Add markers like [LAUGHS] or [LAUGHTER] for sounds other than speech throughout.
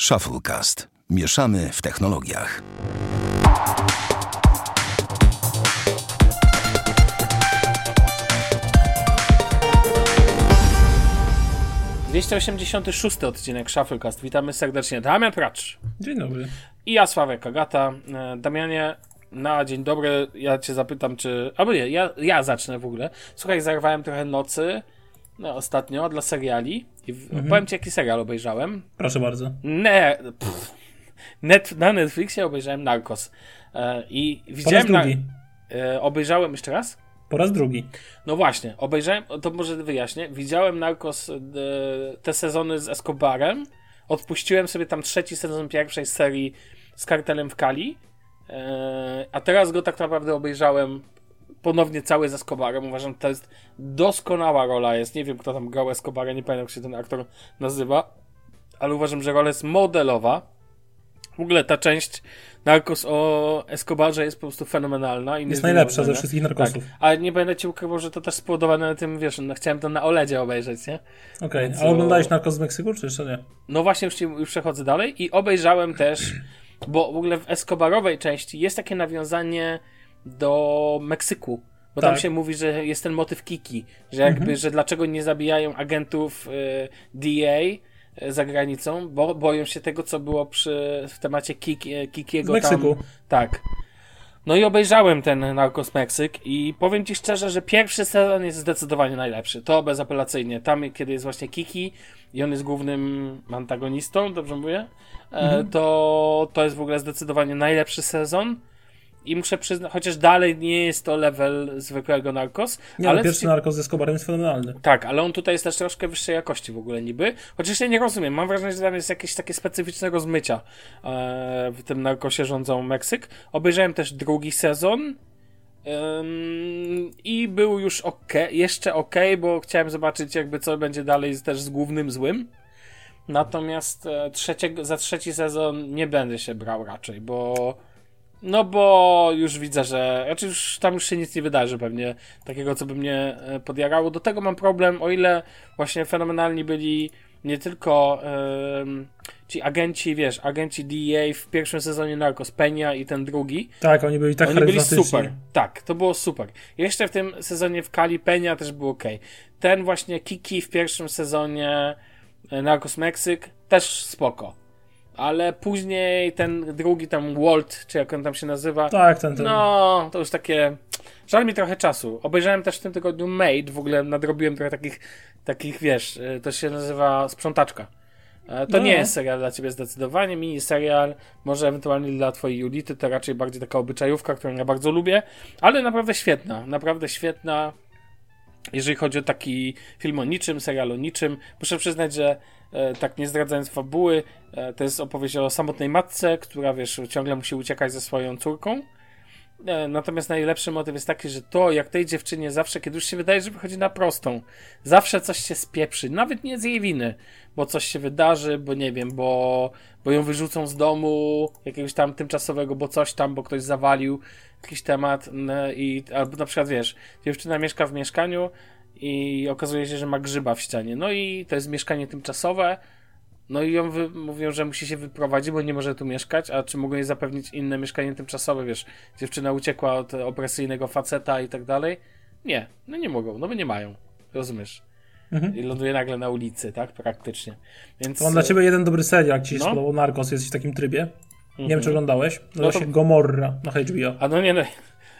Shufflecast. Mieszamy w technologiach. Szósty odcinek Shufflecast. Witamy serdecznie. Damian Pracz. Dzień dobry. I ja, Sławek Agata. E, Damianie, na dzień dobry. Ja cię zapytam, czy... Albo nie, ja, ja zacznę w ogóle. Słuchaj, zerwałem trochę nocy no, ostatnio dla seriali. I. Mhm. powiem ci, jaki serial obejrzałem. Proszę bardzo. Ne... Pff. Net, na Netflixie obejrzałem Narcos. E, I Po raz widziałem... Na... drugi. E, obejrzałem jeszcze raz? Po raz drugi. No właśnie, obejrzałem, to może wyjaśnię. Widziałem Narcos e, te sezony z Escobarem. Odpuściłem sobie tam trzeci sezon pierwszej serii z kartelem w Kali. E, a teraz go tak naprawdę obejrzałem ponownie cały z Escobarem. Uważam, że to jest doskonała rola. Jest, nie wiem kto tam grał Escobara, nie pamiętam jak się ten aktor nazywa, ale uważam, że rola jest modelowa. W ogóle ta część Narcos o Escobarze jest po prostu fenomenalna. I Jest najlepsza ze wszystkich narkosów. Tak, ale nie będę ci ukrywał, że to też spowodowane tym, wiesz, no, chciałem to na OLEDzie obejrzeć, nie? Okej, Więc ale o- oglądałeś Narcos z Meksyku, czy jeszcze nie? No właśnie, już, już przechodzę dalej i obejrzałem też, bo w ogóle w Escobarowej części jest takie nawiązanie do Meksyku. Bo tam Tak. się mówi, że jest ten motyw Kiki, że jakby, że dlaczego nie zabijają agentów y, DA y, za granicą, bo boją się tego, co było przy, w temacie Kiki, y, Kikiego W Meksyku. tam. Tak. No i obejrzałem ten Narcos Meksyk i powiem ci szczerze, że pierwszy sezon jest zdecydowanie najlepszy. To bezapelacyjnie. Tam, kiedy jest właśnie Kiki i on jest głównym antagonistą, dobrze mówię, e, to, to jest w ogóle zdecydowanie najlepszy sezon. I muszę przyznać, chociaż dalej nie jest to level zwykłego Narcos, Nie, ale pierwszy Narcos z Escobarem jest fenomenalny. tak, ale on tutaj jest też troszkę wyższej jakości w ogóle niby. Chociaż ja nie rozumiem. Mam wrażenie, że tam jest jakieś takie specyficzne rozmycia e, w tym narkosie rządzą Meksyk. Obejrzałem też drugi sezon. I był już ok, jeszcze ok, bo chciałem zobaczyć jakby co będzie dalej też z głównym złym. Natomiast e, trzeciego, za trzeci sezon nie będę się brał raczej, bo no bo już widzę, że znaczy już tam już się nic nie wydarzy pewnie takiego, co by mnie e, podjarało. Do tego mam problem, o ile właśnie fenomenalni byli nie tylko em, ci agenci, wiesz, agenci DEA w pierwszym sezonie Narcos, Peña i ten drugi. Tak, oni byli tak Oni byli super. Tak, to było super. Jeszcze w tym sezonie w Kali Peña też był ok. Ten właśnie Kiki w pierwszym sezonie e, Narcos Meksyk też spoko. Ale później ten drugi tam Walt, czy jak on tam się nazywa, Tak, ten, ten. no, to już takie. Żal mi trochę czasu. Obejrzałem też w tym tygodniu Made, w ogóle nadrobiłem trochę takich, takich wiesz, y, to się nazywa Sprzątaczka. E, To No. nie jest serial dla ciebie zdecydowanie, mini serial, może ewentualnie dla twojej Julity, to raczej bardziej taka obyczajówka, którą ja bardzo lubię, ale naprawdę świetna, naprawdę świetna. Jeżeli chodzi o taki film o niczym, serial o niczym, muszę przyznać, że e, tak nie zdradzając fabuły, e, to jest opowieść o samotnej matce, która wiesz, ciągle musi uciekać ze swoją córką. E, Natomiast najlepszy motyw jest taki, że to, jak tej dziewczynie zawsze, kiedy już się wydaje, że wychodzi na prostą, zawsze coś się spieprzy, nawet nie z jej winy, bo coś się wydarzy, bo nie wiem, bo, bo ją wyrzucą z domu jakiegoś tam tymczasowego, bo coś tam, bo ktoś zawalił jakiś temat i albo na przykład wiesz, dziewczyna mieszka w mieszkaniu i okazuje się, że ma grzyba w ścianie. No i to jest mieszkanie tymczasowe. No i ją wy- mówią, że musi się wyprowadzić, bo nie może tu mieszkać, a czy mogą jej zapewnić inne mieszkanie tymczasowe, wiesz, dziewczyna uciekła od opresyjnego faceta i tak dalej. Nie, no nie mogą, no bo nie mają, rozumiesz. Mhm. I ląduje nagle na ulicy, tak, praktycznie. Więc... Mam dla ciebie jeden dobry serial, jak ci się No. Mhm. spodobał Narcos, jesteś w takim trybie. Nie wiem, czy oglądałeś. No to- się Gomorra na HBO. A no nie, no,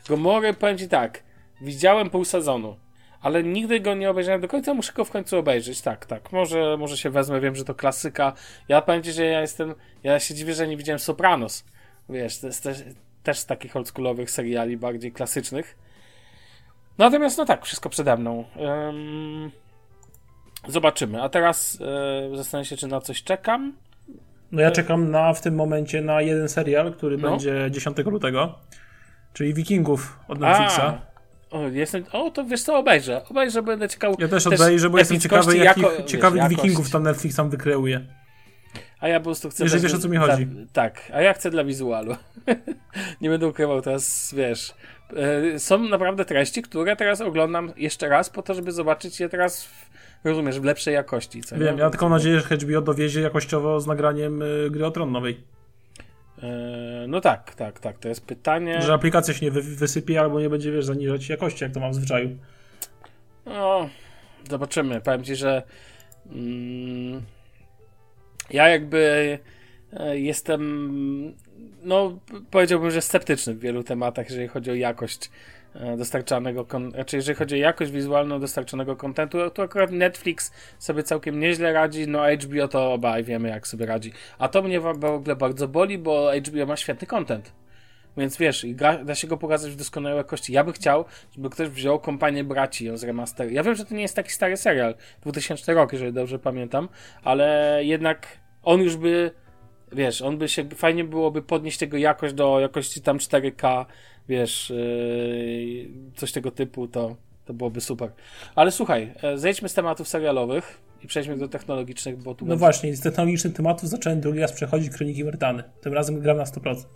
Gomory, powiem ci tak, widziałem pół sezonu, ale nigdy go nie obejrzałem do końca, muszę go w końcu obejrzeć, tak, tak, może, może się wezmę, wiem, że to klasyka, ja powiem ci, że ja jestem, ja się dziwię, że nie widziałem Sopranos, wiesz, to jest też, też z takich oldschoolowych seriali, bardziej klasycznych, natomiast, no tak, wszystko przede mną, Ym, zobaczymy, a teraz e, zastanawiam się, czy na coś czekam, No ja czekam na, w tym momencie na jeden serial, który No. będzie 10 lutego, czyli Wikingów od Netflixa. A, o, jestem, o, to wiesz co, obejrzę. Obejrzę, będę ciekaw. Ja też obejrzę, bo jestem ciekawy, jakich jako- ciekawych wiesz, Wikingów tam Netflix tam wykreuje. A ja po prostu chcę... Jeżeli wiesz, o co mi chodzi. Dla, tak, a ja chcę dla wizualu. [LAUGHS] Nie będę ukrywał teraz, wiesz... e, Są naprawdę treści, które teraz oglądam jeszcze raz po to, żeby zobaczyć je teraz w rozumiesz, w lepszej jakości. Co Wiem, nie? ja tylko mam nadzieję, że HBO dowiezie jakościowo z nagraniem y, gry o Tron nowej. E, no tak, tak, tak, to jest pytanie. Że aplikacja się nie wy wysypie albo nie będzie, wiesz, zaniżać jakości, jak to mam w zwyczaju. No, zobaczymy. Powiem ci, że mm, ja jakby e, jestem, no powiedziałbym, że sceptyczny w wielu tematach, jeżeli chodzi o jakość dostarczanego, kon- znaczy jeżeli chodzi o jakość wizualną dostarczanego kontentu, to akurat Netflix sobie całkiem nieźle radzi, no HBO to obaj wiemy jak sobie radzi. A to mnie w ogóle bardzo boli, bo HBO ma świetny content. Więc wiesz, da się go pokazać w doskonałej jakości. Ja bym chciał, żeby ktoś wziął kompanię braci ją z remaster. Ja wiem, że to nie jest taki stary serial, 2000 rok, jeżeli dobrze pamiętam, ale jednak on już by, wiesz, on by się, fajnie byłoby podnieść tego jakość do jakości tam 4K, wiesz, yy, coś tego typu, to, to byłoby super. Ale słuchaj, e, zejdźmy z tematów serialowych i przejdźmy do technologicznych, bo tu No będzie- właśnie, z technologicznych tematów zacząłem drugi raz przechodzić Kroniki Myrtany. Tym razem gram na 100%.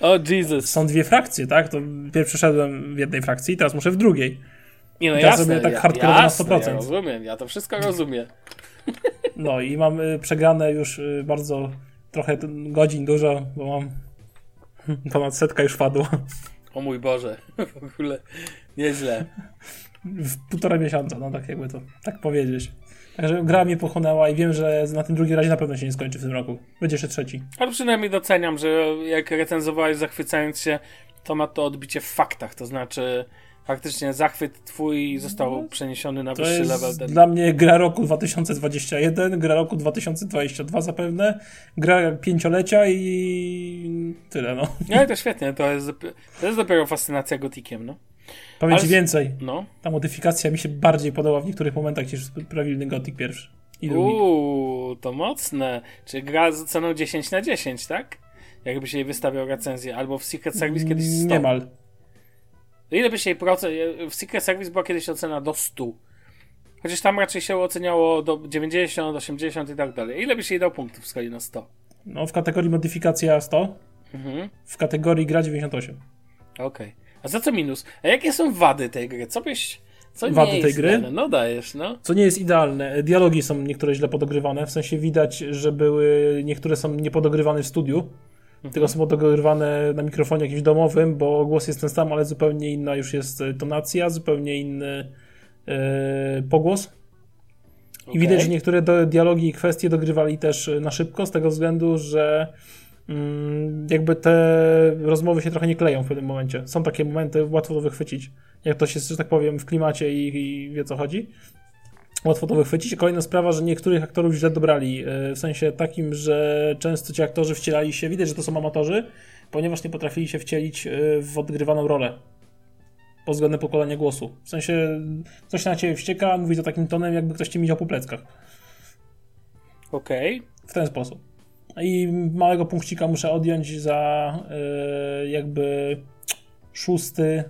O Jesus! Są dwie frakcje, tak? To pierwszy przeszedłem w jednej frakcji, teraz muszę w drugiej. Nie no Ja jasne, sobie tak ja, hardcore na jasne, 100%. Ja rozumiem, ja to wszystko rozumiem. No i mam y, przegrane już y, bardzo trochę godzin dużo, bo mam [LAUGHS] ponad setka już padło O mój Boże, [LAUGHS] w ogóle nieźle. w półtora miesiąca, no tak jakby to tak powiedzieć. Także gra mnie pochłonęła i wiem, że na tym drugim razie na pewno się nie skończy w tym roku. Będzie jeszcze trzeci. Ale przynajmniej doceniam, że jak recenzowałeś zachwycając się, to ma to odbicie w faktach, to znaczy faktycznie zachwyt twój został przeniesiony na To wyższy jest level. Ten... dla mnie gra roku 2021, gra roku 2022 zapewne, gra pięciolecia i tyle, no. [LAUGHS] No i to świetnie, to jest, to jest dopiero fascynacja gotikiem, no. Powiem Ale więcej, No. ta modyfikacja mi się bardziej podoba w niektórych momentach niż prawilny Gothic pierwszy. Uuu, to mocne. Czy gra z ceną 10 na 10, tak? Jakbyś jej wystawiał recenzję, albo w Secret Service kiedyś 100. Niemal. Ile byś jej procent... W Secret Service była kiedyś ocena do 100. Chociaż tam raczej się oceniało do 90, 80 i tak dalej. Ile byś jej dał punktów w skali na 100? No w kategorii modyfikacja 100, Mhm. w kategorii gra 98. Okej. A za co minus? A jakie są wady tej gry? Co byś... Co Wady nie tej gry? dane? No dajesz, no. Co nie jest idealne. Dialogi są niektóre źle podogrywane, w sensie widać, że były, niektóre są niepodogrywane w studiu, tylko są podogrywane na mikrofonie jakimś domowym, bo głos jest ten sam, ale zupełnie inna już jest e, tonacja, zupełnie inny e, pogłos. I widać, że niektóre do, dialogi i kwestie dogrywali też e, na szybko, z tego względu, że mm, jakby te rozmowy się trochę nie kleją w pewnym momencie. Są takie momenty, łatwo to wychwycić. Jak to się, że tak powiem, w klimacie i, i wie co chodzi. Łatwo to wychwycić. Kolejna sprawa, że niektórych aktorów źle dobrali. e, W sensie takim, że często ci aktorzy wcielali się, widać, że to są amatorzy, ponieważ nie potrafili się wcielić e, w odgrywaną rolę. Pod względem pokolenia głosu. W sensie coś na ciebie wścieka, mówi to takim tonem, jakby ktoś ci miał po pleckach. Okej. W ten sposób. I małego punkcika muszę odjąć za e, jakby szósty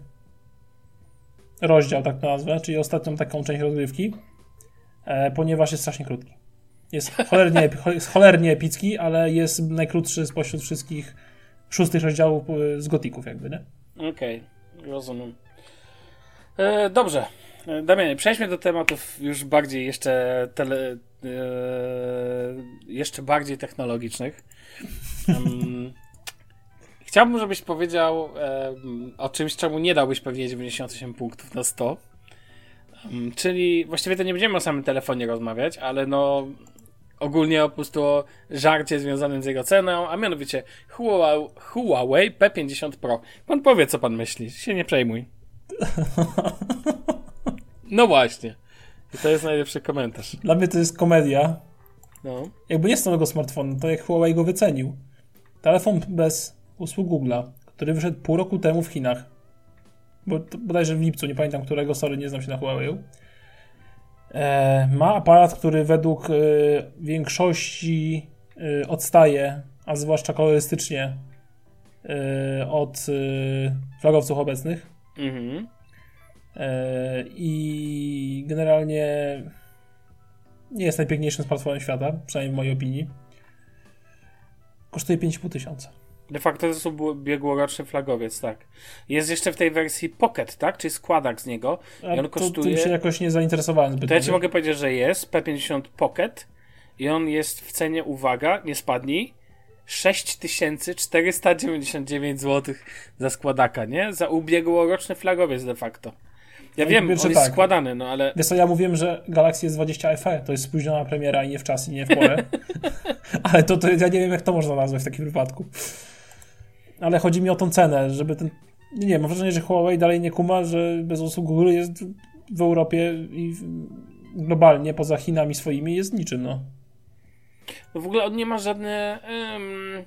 rozdział, tak to nazwę, czyli ostatnią taką część rozgrywki, ponieważ jest strasznie krótki. Jest cholernie, jest cholernie epicki, ale jest najkrótszy spośród wszystkich szóstych rozdziałów e, z gotików jakby, nie? Okej, rozumiem. E, dobrze. E, Damianie, przejdźmy do tematów już bardziej jeszcze tele, e, jeszcze bardziej technologicznych. Em, chciałbym, żebyś powiedział em, o czymś, czemu nie dałbyś pewnie 98 punktów na 100. Em, czyli właściwie to nie będziemy o samym telefonie rozmawiać, ale no ogólnie po prostu o żarcie związanym z jego ceną, a mianowicie Huawei, Huawei P50 Pro. Pan powie, co pan myśli, się nie przejmuj. [LAUGHS] No właśnie. I to jest najlepszy komentarz. Dla mnie to jest komedia. No. Jakby nie z nowego smartfonu, to jak Huawei go wycenił. Telefon bez usług Google'a, który wyszedł pół roku temu w Chinach. Bo bodajże w lipcu, nie pamiętam którego, sorry, nie znam się na Huawei. E, ma aparat, który według e, większości e, odstaje, a zwłaszcza kolorystycznie e, od e, flagowców obecnych. Mhm. E, I generalnie nie jest najpiękniejszym smartfonem świata, przynajmniej w mojej opinii. Kosztuje 5,5 tysiąca. De facto to są ubiegłoroczny flagowiec, tak. Jest jeszcze w tej wersji Pocket, tak? Czyli składak z niego. A I on to, kosztuje... Tym się jakoś nie zainteresowałem zbyt. To ja ci mogę powiedzieć, że jest P50 Pocket i on jest w cenie, uwaga, nie spadnij, 6499 zł za składaka, nie? Za ubiegłoroczny flagowiec de facto. Ja No wiem, on pierwsze jest tak. składany, no ale Wiesz co, ja mówiłem, że Galaxy S20 FE to jest spóźniona premiera i nie w czas i nie w porę. [LAUGHS] Ale to, to ja nie wiem, jak to można nazwać w takim wypadku. Ale chodzi mi o tą cenę, żeby ten... Nie, nie mam wrażenie, że Huawei dalej nie kuma, że bez usług Google jest w Europie i globalnie, poza Chinami swoimi, jest niczym, no. no w ogóle on nie ma żadne... Um,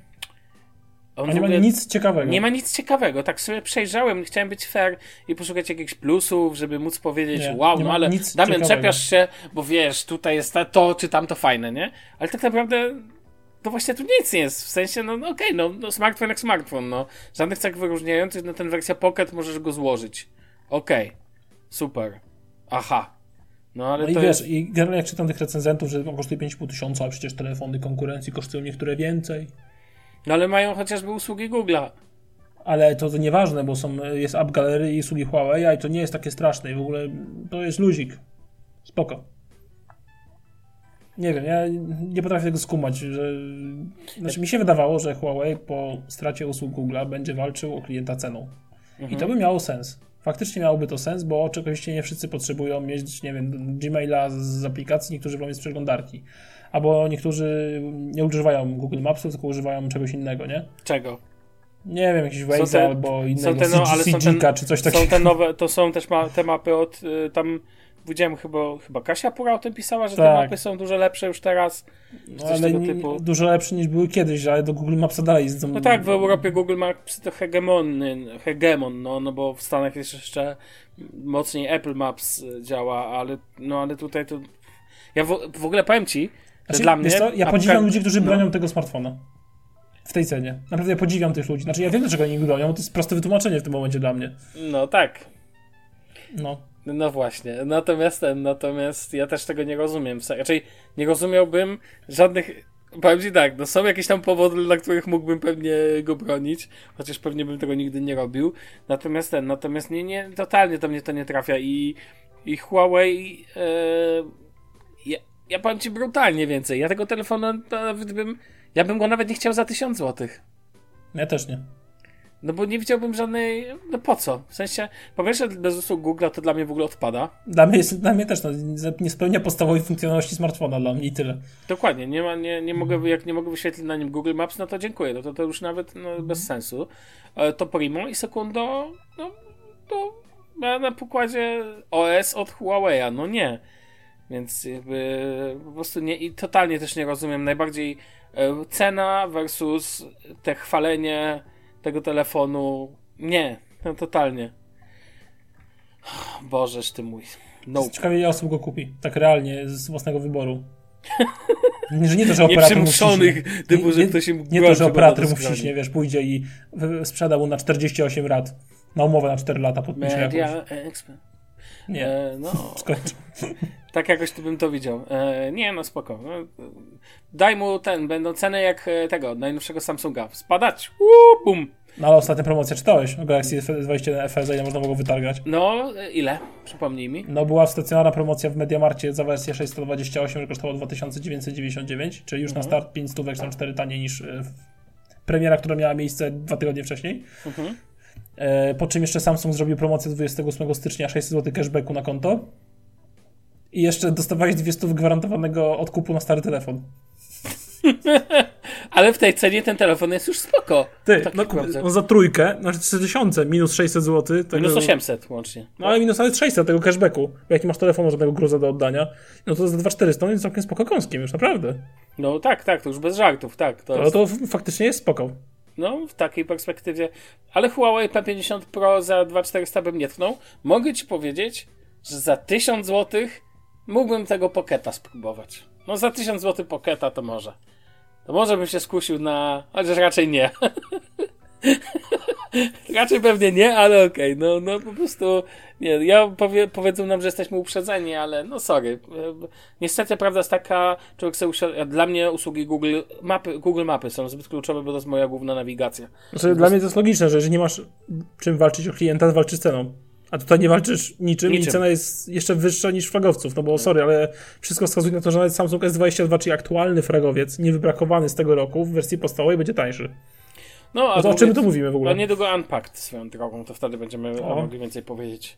on nie ma nic ciekawego. Nie ma nic ciekawego. Tak sobie przejrzałem, chciałem być fair i poszukać jakichś plusów, żeby móc powiedzieć, Nie, wow, nie no ale Damian, ciekawego. czepiasz się, bo wiesz, tutaj jest to czy tamto fajne, nie? Ale tak naprawdę to właśnie tu nic nie jest. W sensie, no, no okej, no, no smartfon jak smartfon, no. Żadnych cech wyróżniających, no ten wersja Pocket możesz go złożyć. Okej, super. Aha. No ale No i wiesz, jest... i generalnie jak czytam tych recenzentów, że on kosztuje 5,5 tysiąca, a przecież telefony konkurencji kosztują niektóre więcej. No ale mają chociażby usługi Google'a. Ale to, to nieważne, bo są, jest App Gallery i usługi Huawei, i to nie jest takie straszne i w ogóle to jest luzik. Spoko. Nie wiem, ja nie potrafię tego skumać, że... Znaczy mi się wydawało, że Huawei po stracie usług Google'a będzie walczył o klienta ceną. I to by miało sens. Faktycznie miałoby to sens, bo oczywiście nie wszyscy potrzebują mieć, nie wiem, Gmaila z aplikacji, niektórzy wolą mieć z przeglądarki. Albo niektórzy nie używają Google Mapsów, tylko używają czegoś innego, nie? Czego? Nie wiem, jakiś Są Waze albo Są innego te, no, ale są CG te, czy coś są takiego. te nowe, to są też ma, te mapy od y, tam widziałem chyba, chyba Kasia Pura o tym pisała, że te Tak. mapy są dużo lepsze już teraz. No, ale nie, typu. dużo lepsze niż były kiedyś, ale do Google Mapsa dalej jest. No tak, w Europie Google Maps to hegemony, hegemon, no, no bo w Stanach jest jeszcze mocniej Apple Maps działa, ale no ale tutaj to ja w, w ogóle powiem ci, że Znaczy, dla mnie co, ja apka- podziwiam ludzi, którzy no. bronią tego smartfona. W tej cenie. Naprawdę ja podziwiam tych ludzi. Znaczy ja wiem, dlaczego oni bronią, to jest proste wytłumaczenie w tym momencie dla mnie. No tak. No. No właśnie, natomiast ten, natomiast ja też tego nie rozumiem. Raczej nie rozumiałbym żadnych. Powiem ci tak, no są jakieś tam powody, dla których mógłbym pewnie go bronić, chociaż pewnie bym tego nigdy nie robił. Natomiast ten, natomiast nie, nie, totalnie do mnie to nie trafia i, i Huawei. E, ja, ja powiem ci brutalnie więcej. Ja tego telefonu nawet bym. Ja bym go nawet nie chciał za 1000 złotych. Ja też nie. No bo nie widziałbym żadnej. No po co? W sensie, po pierwsze, bez usług Google to dla mnie w ogóle odpada. Dla mnie, jest, dla mnie też no, nie spełnia podstawowej funkcjonalności smartfona dla mnie i tyle. Dokładnie, nie, ma, nie, nie mogę, jak nie mogę wyświetlić na nim Google Maps, no to dziękuję, no to, to już nawet no, bez sensu. E, To primo i sekundo, no to na, na pokładzie OS od Huawei'a, no nie. Więc jakby po prostu nie, i totalnie też nie rozumiem, najbardziej e, cena versus te chwalenie tego telefonu, nie, no totalnie. Bożeż ty mój. No. Ciekawie ile osób go kupi. Tak realnie, z własnego wyboru. [LAUGHS] Że nie to, że operator mu Nieprzymuszonych, typu, że nie, ktoś im nie to, że operator do mu skroni. wciśnie, wiesz, pójdzie i w- sprzeda mu na 48 lat. Na umowę na 4 lata podpisze jakąś. Nie, E, no, [LAUGHS] skończę. tak jakoś tu bym to widział. E, nie, no spoko. No, e, daj mu ten, będą ceny jak e, tego, najnowszego Samsunga. Spadać. Uuu, bum. No ale ostatnia promocja czytałeś o Galaxy S21 FE, za ile można było wytargać? No, e, ile? Przypomnij mi. No była stacjonarna promocja w Mediamarcie za wersję 628, że kosztowało 2999, czyli już na start 5 stówek są 4 taniej niż premiera, która miała miejsce dwa tygodnie wcześniej. Mhm. E, po czym jeszcze Samsung zrobił promocję 28 stycznia 600 zł cashbacku na konto. I jeszcze dostawałeś 200 gwarantowanego odkupu na stary telefon. [LAUGHS] Ale w tej cenie ten telefon jest już spoko. Ty, Tak no, on za trójkę, znaczy 3000 minus 600 zł. Tego, Minus 800 łącznie. No ale minus nawet 600 tego cashbacku. Bo jak nie masz telefonu żadnego gruza do oddania, no to za 2400 on jest całkiem spoko kąskiem już, naprawdę. No tak, tak, to już bez żartów, tak. To No jest, to faktycznie jest spoko. No, w takiej perspektywie. Ale Huawei P50 Pro za 2400 bym nie tknął. Mogę ci powiedzieć, że za 1000 zł mógłbym tego Pocketa spróbować. No za 1000 zł Pocketa to może. To może bym się skusił na... Chociaż raczej nie. [LAUGHS] Raczej pewnie nie, ale okej, okay. no, no po prostu nie, ja powie, powiedzą nam, że jesteśmy uprzedzeni, ale no sorry. Niestety prawda jest taka, człowiek sobie usiad... dla mnie usługi Google mapy, Google Mapy są zbyt kluczowe, bo to jest moja główna nawigacja. Znaczy, dla mnie to jest logiczne, że jeżeli nie masz czym walczyć o klienta, to walczysz ceną. A tutaj nie walczysz niczym, niczym, i cena jest jeszcze wyższa niż flagowców, no bo sorry, ale wszystko wskazuje na to, że nawet Samsung S22, czyli aktualny flagowiec, niewybrakowany z tego roku w wersji podstawowej będzie tańszy. No, a no to o czym tu mówimy w ogóle? A niedługo Unpacked swoją drogą, to wtedy będziemy o. mogli więcej powiedzieć.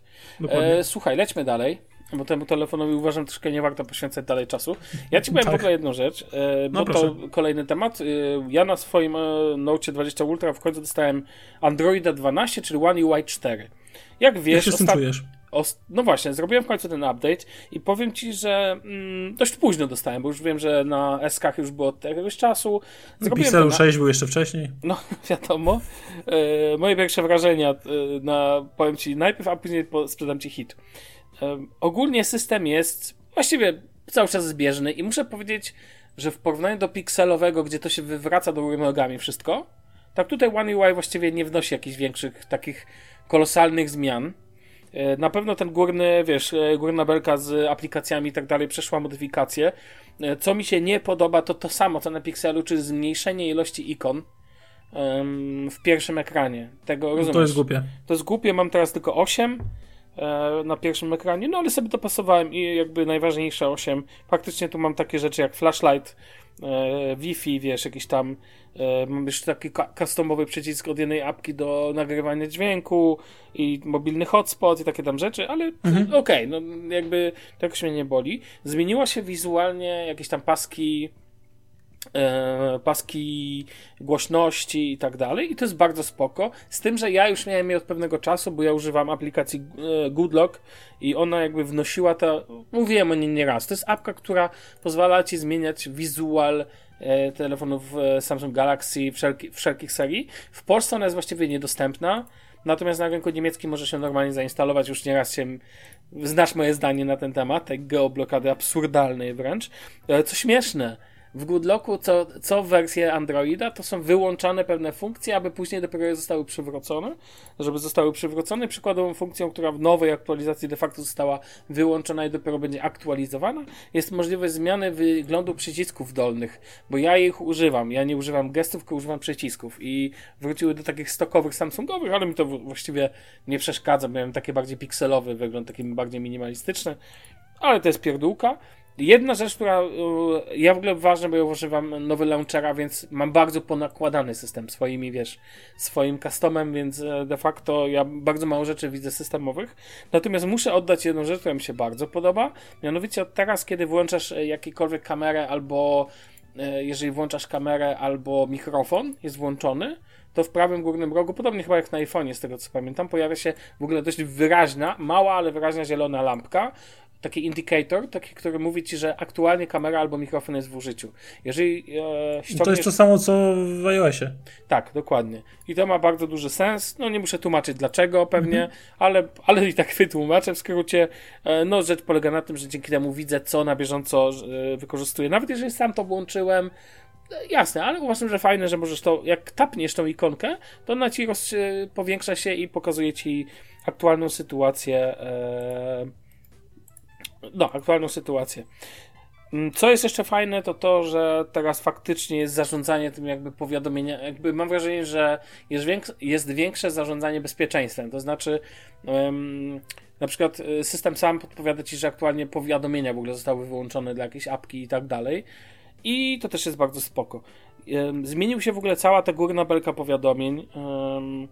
E, słuchaj, lećmy dalej, bo temu telefonowi uważam troszkę nie warto poświęcać dalej czasu. Ja ci powiem tak. w ogóle jedną rzecz, e, bo no, to kolejny temat. E, ja na swoim e, Note 20 Ultra w końcu dostałem Androida 12, czyli One UI 4. Jak wiesz... Jak się tym czujesz? No właśnie, zrobiłem w końcu ten update i powiem ci, że mm, dość późno dostałem, bo już wiem, że na SK już było od jakiegoś czasu. Pixelu na... 6 był jeszcze wcześniej. No, [LAUGHS] wiadomo. E, moje pierwsze wrażenia e, na, powiem ci najpierw, a później sprzedam ci hit. E, ogólnie system jest właściwie cały czas zbieżny i muszę powiedzieć, że w porównaniu do pikselowego, gdzie to się wywraca do góry nogami wszystko, tak tutaj One UI właściwie nie wnosi jakichś większych takich kolosalnych zmian. E, na pewno ten górny, wiesz, e, górna belka z aplikacjami i tak dalej przeszła modyfikację. E, co mi się nie podoba, to to samo co na Pixelu, czyli zmniejszenie ilości ikon w pierwszym ekranie. Tego rozumiesz? No to jest głupie. To jest głupie, mam teraz tylko 8 na pierwszym ekranie, no ale sobie dopasowałem i jakby najważniejsze 8. Faktycznie tu mam takie rzeczy jak flashlight, Wi-Fi, wiesz, jakiś tam E, mam jeszcze taki customowy przycisk od jednej apki do nagrywania dźwięku i mobilny hotspot i takie tam rzeczy, ale mhm. okej, okay, no jakby to jakoś mnie nie boli. Zmieniła się wizualnie jakieś tam paski e, paski głośności i tak dalej i to jest bardzo spoko, z tym, że ja już miałem je od pewnego czasu, bo ja używam aplikacji e, Goodlock i ona jakby wnosiła to, mówiłem o niej nieraz, to jest apka, która pozwala ci zmieniać wizual E, telefonów e, Samsung Galaxy wszelki, wszelkich serii. W Polsce ona jest właściwie niedostępna, natomiast na rynku niemieckim może się normalnie zainstalować. Już nieraz się znasz moje zdanie na ten temat, tej geoblokady absurdalnej wręcz. E, co śmieszne, w Goodlocku co, co wersję Androida to są wyłączane pewne funkcje, aby później dopiero zostały przywrócone. Żeby zostały przywrócone, przykładową funkcją, która w nowej aktualizacji de facto została wyłączona i dopiero będzie aktualizowana, jest możliwość zmiany wyglądu przycisków dolnych, bo ja ich używam. Ja nie używam gestów, tylko używam przycisków i wróciły do takich stokowych Samsungowych, ale mi to właściwie nie przeszkadza. Miałem taki bardziej pikselowy wygląd, taki bardziej minimalistyczny, ale to jest pierdółka. Jedna rzecz, która y, ja w ogóle ważna, bo ja używam nowy launchera, więc mam bardzo ponakładany system swoimi, wiesz, swoim customem, więc e, de facto ja bardzo mało rzeczy widzę systemowych. Natomiast muszę oddać jedną rzecz, która mi się bardzo podoba. Mianowicie od teraz, kiedy włączasz e, jakiekolwiek kamerę albo e, jeżeli włączasz kamerę albo mikrofon jest włączony, to w prawym górnym rogu, podobnie chyba jak na iPhone'ie, z tego co pamiętam, pojawia się w ogóle dość wyraźna, mała, ale wyraźna zielona lampka, taki indicator, taki, który mówi ci, że aktualnie kamera albo mikrofon jest w użyciu. Jeżeli e, ściągniesz... To jest to samo, co w iOSie. Tak, dokładnie. I to ma bardzo duży sens. No nie muszę tłumaczyć dlaczego pewnie, mhm. ale, ale i tak [LAUGHS] wytłumaczę w skrócie. E, no rzecz polega na tym, że dzięki temu widzę, co na bieżąco e, wykorzystuję. Nawet jeżeli sam to włączyłem, e, Jasne, ale uważam, że fajne, że możesz to, jak tapniesz tą ikonkę, to ona ci roz, powiększa się i pokazuje ci aktualną sytuację e, no, aktualną sytuację. Mm, co jest jeszcze fajne, to to, że teraz faktycznie jest zarządzanie tym jakby powiadomienia, jakby mam wrażenie, że jest, większe, jest większe zarządzanie bezpieczeństwem, to znaczy um, na przykład y, system sam podpowiada Ci, że aktualnie powiadomienia w ogóle zostały wyłączone dla jakiejś apki i tak dalej i to też jest bardzo spoko. Um, zmienił się w ogóle cała ta górna belka powiadomień um,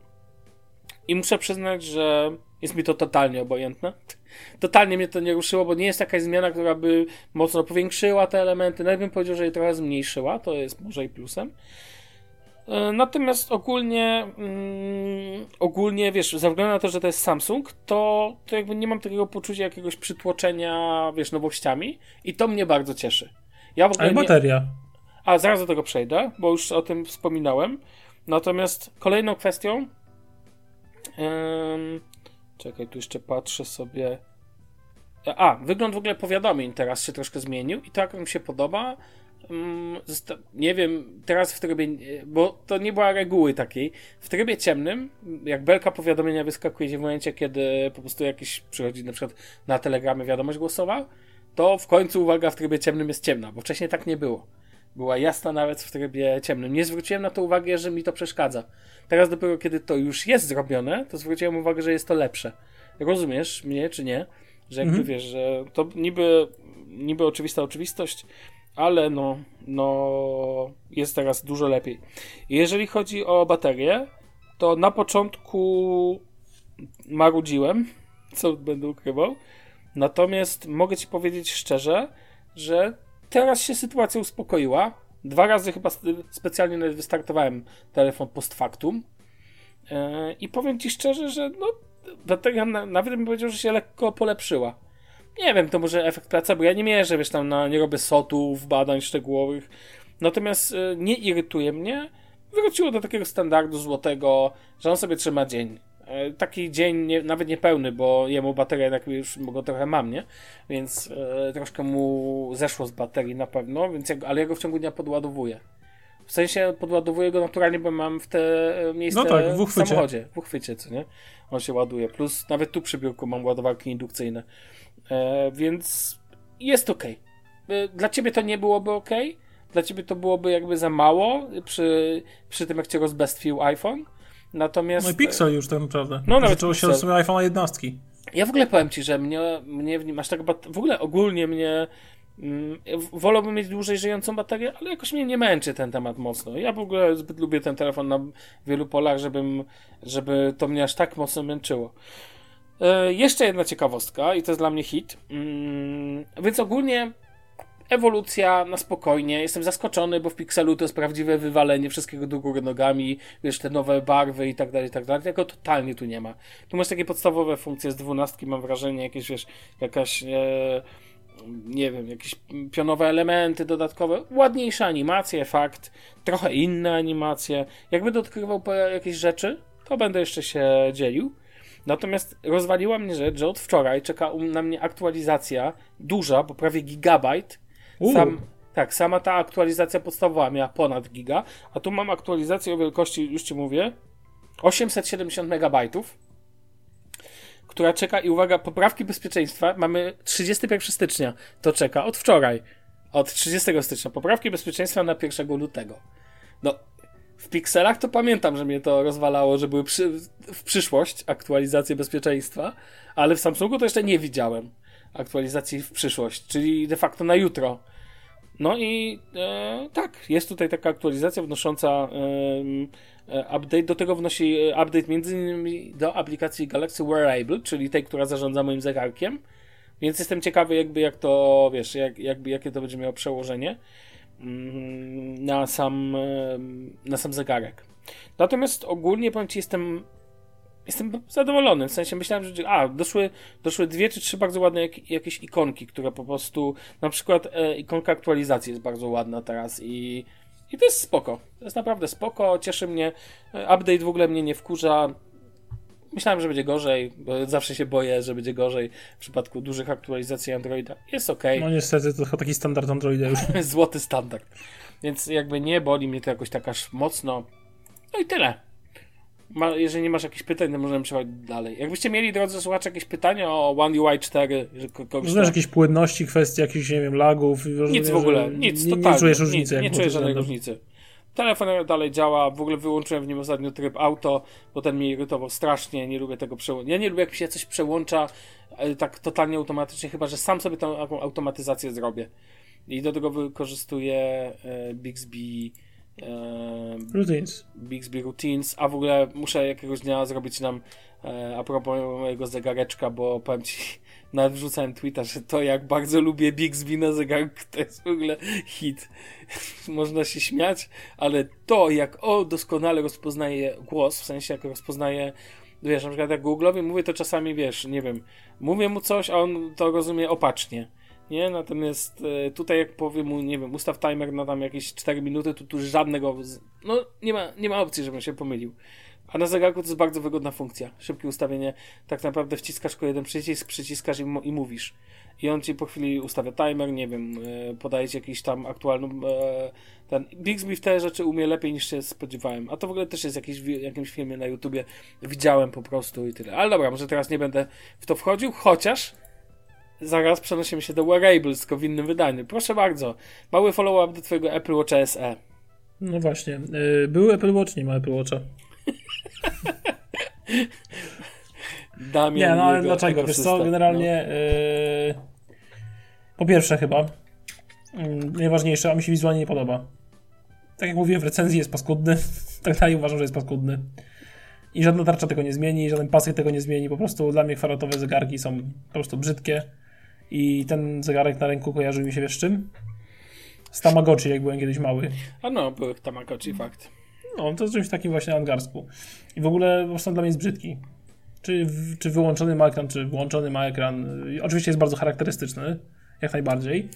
i muszę przyznać, że jest mi to totalnie obojętne. [LAUGHS] Totalnie mnie to nie ruszyło, bo nie jest jakaś zmiana, która by mocno powiększyła te elementy. Nawet bym powiedział, że je trochę zmniejszyła, to jest może i plusem. E, natomiast ogólnie, mm, ogólnie, wiesz, ze względu na to, że to jest Samsung, to, to jakby nie mam takiego poczucia jakiegoś przytłoczenia, wiesz, nowościami i to mnie bardzo cieszy. Ja w ogóle Ale bateria. Nie... A, zaraz do tego przejdę, bo już o tym wspominałem. Natomiast kolejną kwestią, Czekaj, tu jeszcze patrzę sobie. A, wygląd w ogóle powiadomień teraz się troszkę zmienił i tak mi się podoba. mm, nie wiem, teraz w trybie, bo to nie była reguły takiej, w trybie ciemnym, jak belka powiadomienia wyskakuje w momencie, kiedy po prostu jakiś przychodzi na przykład na telegramie wiadomość głosowa, to w końcu uwaga w trybie ciemnym jest ciemna, bo wcześniej tak nie było. Była jasna nawet w trybie ciemnym. Nie zwróciłem na to uwagi, że mi to przeszkadza. Teraz dopiero kiedy to już jest zrobione, to zwróciłem uwagę, że jest to lepsze. Rozumiesz mnie, czy nie? Że jakby mhm. wiesz, że to niby, niby oczywista oczywistość, ale no, no jest teraz dużo lepiej. Jeżeli chodzi o baterię, to na początku marudziłem, co będę ukrywał. Natomiast mogę ci powiedzieć szczerze, że teraz się sytuacja uspokoiła. Dwa razy chyba specjalnie nawet wystartowałem telefon post factum. Yy, I powiem ci szczerze, że no, bateria nawet bym powiedział, że się lekko polepszyła. Nie wiem, to może efekt placebo. Ja nie mierzę, wiesz, tam na, nie robię sotów, badań szczegółowych. Natomiast yy, nie irytuje mnie. Wróciło do takiego standardu złotego, że on sobie trzyma dzień. E, taki dzień nie, nawet niepełny, bo jemu bateria jednak już go trochę mam, nie? Więc e, troszkę mu zeszło z baterii na pewno, więc jak, ale ja go w ciągu dnia podładowuję. W sensie podładowuję go naturalnie, bo mam w te e, miejsce no tak, w, w samochodzie, w uchwycie, co nie? On się ładuje. Plus nawet tu przy biurku mam ładowarki indukcyjne. E, więc jest ok. E, dla ciebie to nie byłoby ok. Dla ciebie to byłoby jakby za mało przy, przy tym, jak cię rozbestwił iPhone. Natomiast... No i Pixel już tak naprawdę. No nawet Zaczęło się od sumie iPhone 11. Ja w ogóle powiem ci, że mnie, mnie masz tak w ogóle ogólnie mnie mm, wolałbym mieć dłużej żyjącą baterię, ale jakoś mnie nie męczy ten temat mocno. Ja w ogóle zbyt lubię ten telefon na wielu polach, żebym, żeby to mnie aż tak mocno męczyło. E, jeszcze jedna ciekawostka i to jest dla mnie hit. Mm, więc ogólnie ewolucja na spokojnie. Jestem zaskoczony, bo w Pixelu to jest prawdziwe wywalenie wszystkiego do góry nogami, wiesz, te nowe barwy i tak dalej, i tak dalej. Tego totalnie tu nie ma. Tu masz takie podstawowe funkcje z dwunastki, mam wrażenie, jakieś, wiesz, jakaś... E, nie wiem, jakieś pionowe elementy dodatkowe, ładniejsze animacje, fakt, trochę inne animacje. Jakby odkrywał jakieś rzeczy, to będę jeszcze się dzielił. Natomiast rozwaliła mnie rzecz, że od wczoraj czeka na mnie aktualizacja duża, bo prawie gigabajt sam, tak, sama ta aktualizacja podstawowa miała ponad giga, a tu mam aktualizację o wielkości, już ci mówię, 870 megabajtów, która czeka i uwaga, poprawki bezpieczeństwa mamy 31 stycznia, to czeka od wczoraj, od 30 stycznia, poprawki bezpieczeństwa na 1 lutego. No, w pikselach to pamiętam, że mnie to rozwalało, że były przy, w przyszłość aktualizacje bezpieczeństwa, ale w Samsungu to jeszcze nie widziałem aktualizacji w przyszłość, czyli de facto na jutro. No i e, tak, jest tutaj taka aktualizacja wnosząca e, update. Do tego wnosi e, update między innymi do aplikacji Galaxy Wearable, czyli tej, która zarządza moim zegarkiem. Więc jestem ciekawy, jakby jak to, wiesz, jak, jakby, jakie to będzie miało przełożenie mm, na sam, na sam zegarek. Natomiast ogólnie powiem Ci, jestem jestem zadowolony. W sensie myślałem, że a, doszły, doszły dwie czy trzy bardzo ładne jak, jakieś ikonki, które po prostu, na przykład e, ikonka aktualizacji jest bardzo ładna teraz i, i to jest spoko. To jest naprawdę spoko, cieszy mnie. E, update w ogóle mnie nie wkurza. Myślałem, że będzie gorzej, bo zawsze się boję, że będzie gorzej w przypadku dużych aktualizacji Androida. Jest ok. No niestety to taki standard Androida już. [LAUGHS] Złoty standard. Więc jakby nie boli mnie to jakoś tak aż mocno. No i tyle. Ma, jeżeli nie masz jakichś pytań, to możemy przechodzić dalej. Jakbyście mieli, drodzy słuchacze, jakieś pytania o One UI 4, że kogoś Znasz jakieś płynności, kwestii jakichś, nie wiem, lagów? Nic w ogóle, nic, nie, totalnie. Nie czujesz różnicy? Nie, nie czuję żadnej różnicy. Telefon dalej działa, w ogóle wyłączyłem w nim ostatnio tryb auto, bo ten mnie irytował strasznie, nie lubię tego przełączania. Ja nie lubię, jak mi się coś przełącza e, tak totalnie automatycznie, chyba, że sam sobie tą automatyzację zrobię. I do tego wykorzystuję e, Bixby Routines. Bixby Routines, a w ogóle muszę jakiegoś dnia zrobić nam e, a propos mojego zegareczka, bo powiem ci, [LAUGHS] nawet wrzucałem tweeta, że to jak bardzo lubię Bixby na zegarku, to jest w ogóle hit. [LAUGHS] Można się śmiać, ale to jak o doskonale rozpoznaje głos, w sensie jak rozpoznaje wiesz, na przykład jak Google'owi mówię to czasami, wiesz, nie wiem, mówię mu coś, a on to rozumie opacznie nie? Natomiast e, tutaj jak powiem mu, nie wiem, ustaw timer na tam jakieś 4 minuty, to tu żadnego, no nie ma, nie ma opcji, żebym się pomylił. A na zegarku to jest bardzo wygodna funkcja. Szybkie ustawienie. Tak naprawdę wciskasz tylko jeden przycisk, przyciskasz i, i mówisz. I on ci po chwili ustawia timer, nie wiem, e, podaje ci jakiś tam aktualny. E, ten Bixby w te rzeczy umie lepiej niż się spodziewałem. A to w ogóle też jest jakiś, jakimś filmie na YouTubie. Widziałem po prostu i tyle. Ale dobra, może teraz nie będę w to wchodził, chociaż zaraz przenosimy się do Wearables, tylko w innym wydaniu. Proszę bardzo. Mały follow-up do twojego Apple Watch SE. No właśnie. Yy, był Apple Watch, nie ma Apple Watcha. [LAUGHS] Damian nie, no ale dlaczego? Wiesz co, generalnie yy, po pierwsze chyba yy, najważniejsze, a mi się wizualnie nie podoba. Tak jak mówiłem w recenzji jest paskudny, [LAUGHS] tak dalej uważam, że jest paskudny. I żadna tarcza tego nie zmieni, żaden pasek tego nie zmieni, po prostu dla mnie kwadratowe zegarki są po prostu brzydkie i ten zegarek na ręku kojarzył mi się wiesz czym? Z Tamagotchi, jak byłem kiedyś mały. A no, były Tamagotchi, fakt. No, to czymś takim właśnie angarsku. I w ogóle po prostu dla mnie jest brzydki. Czy, czy wyłączony ma ekran, czy włączony ma ekran. Oczywiście jest bardzo charakterystyczny, jak najbardziej.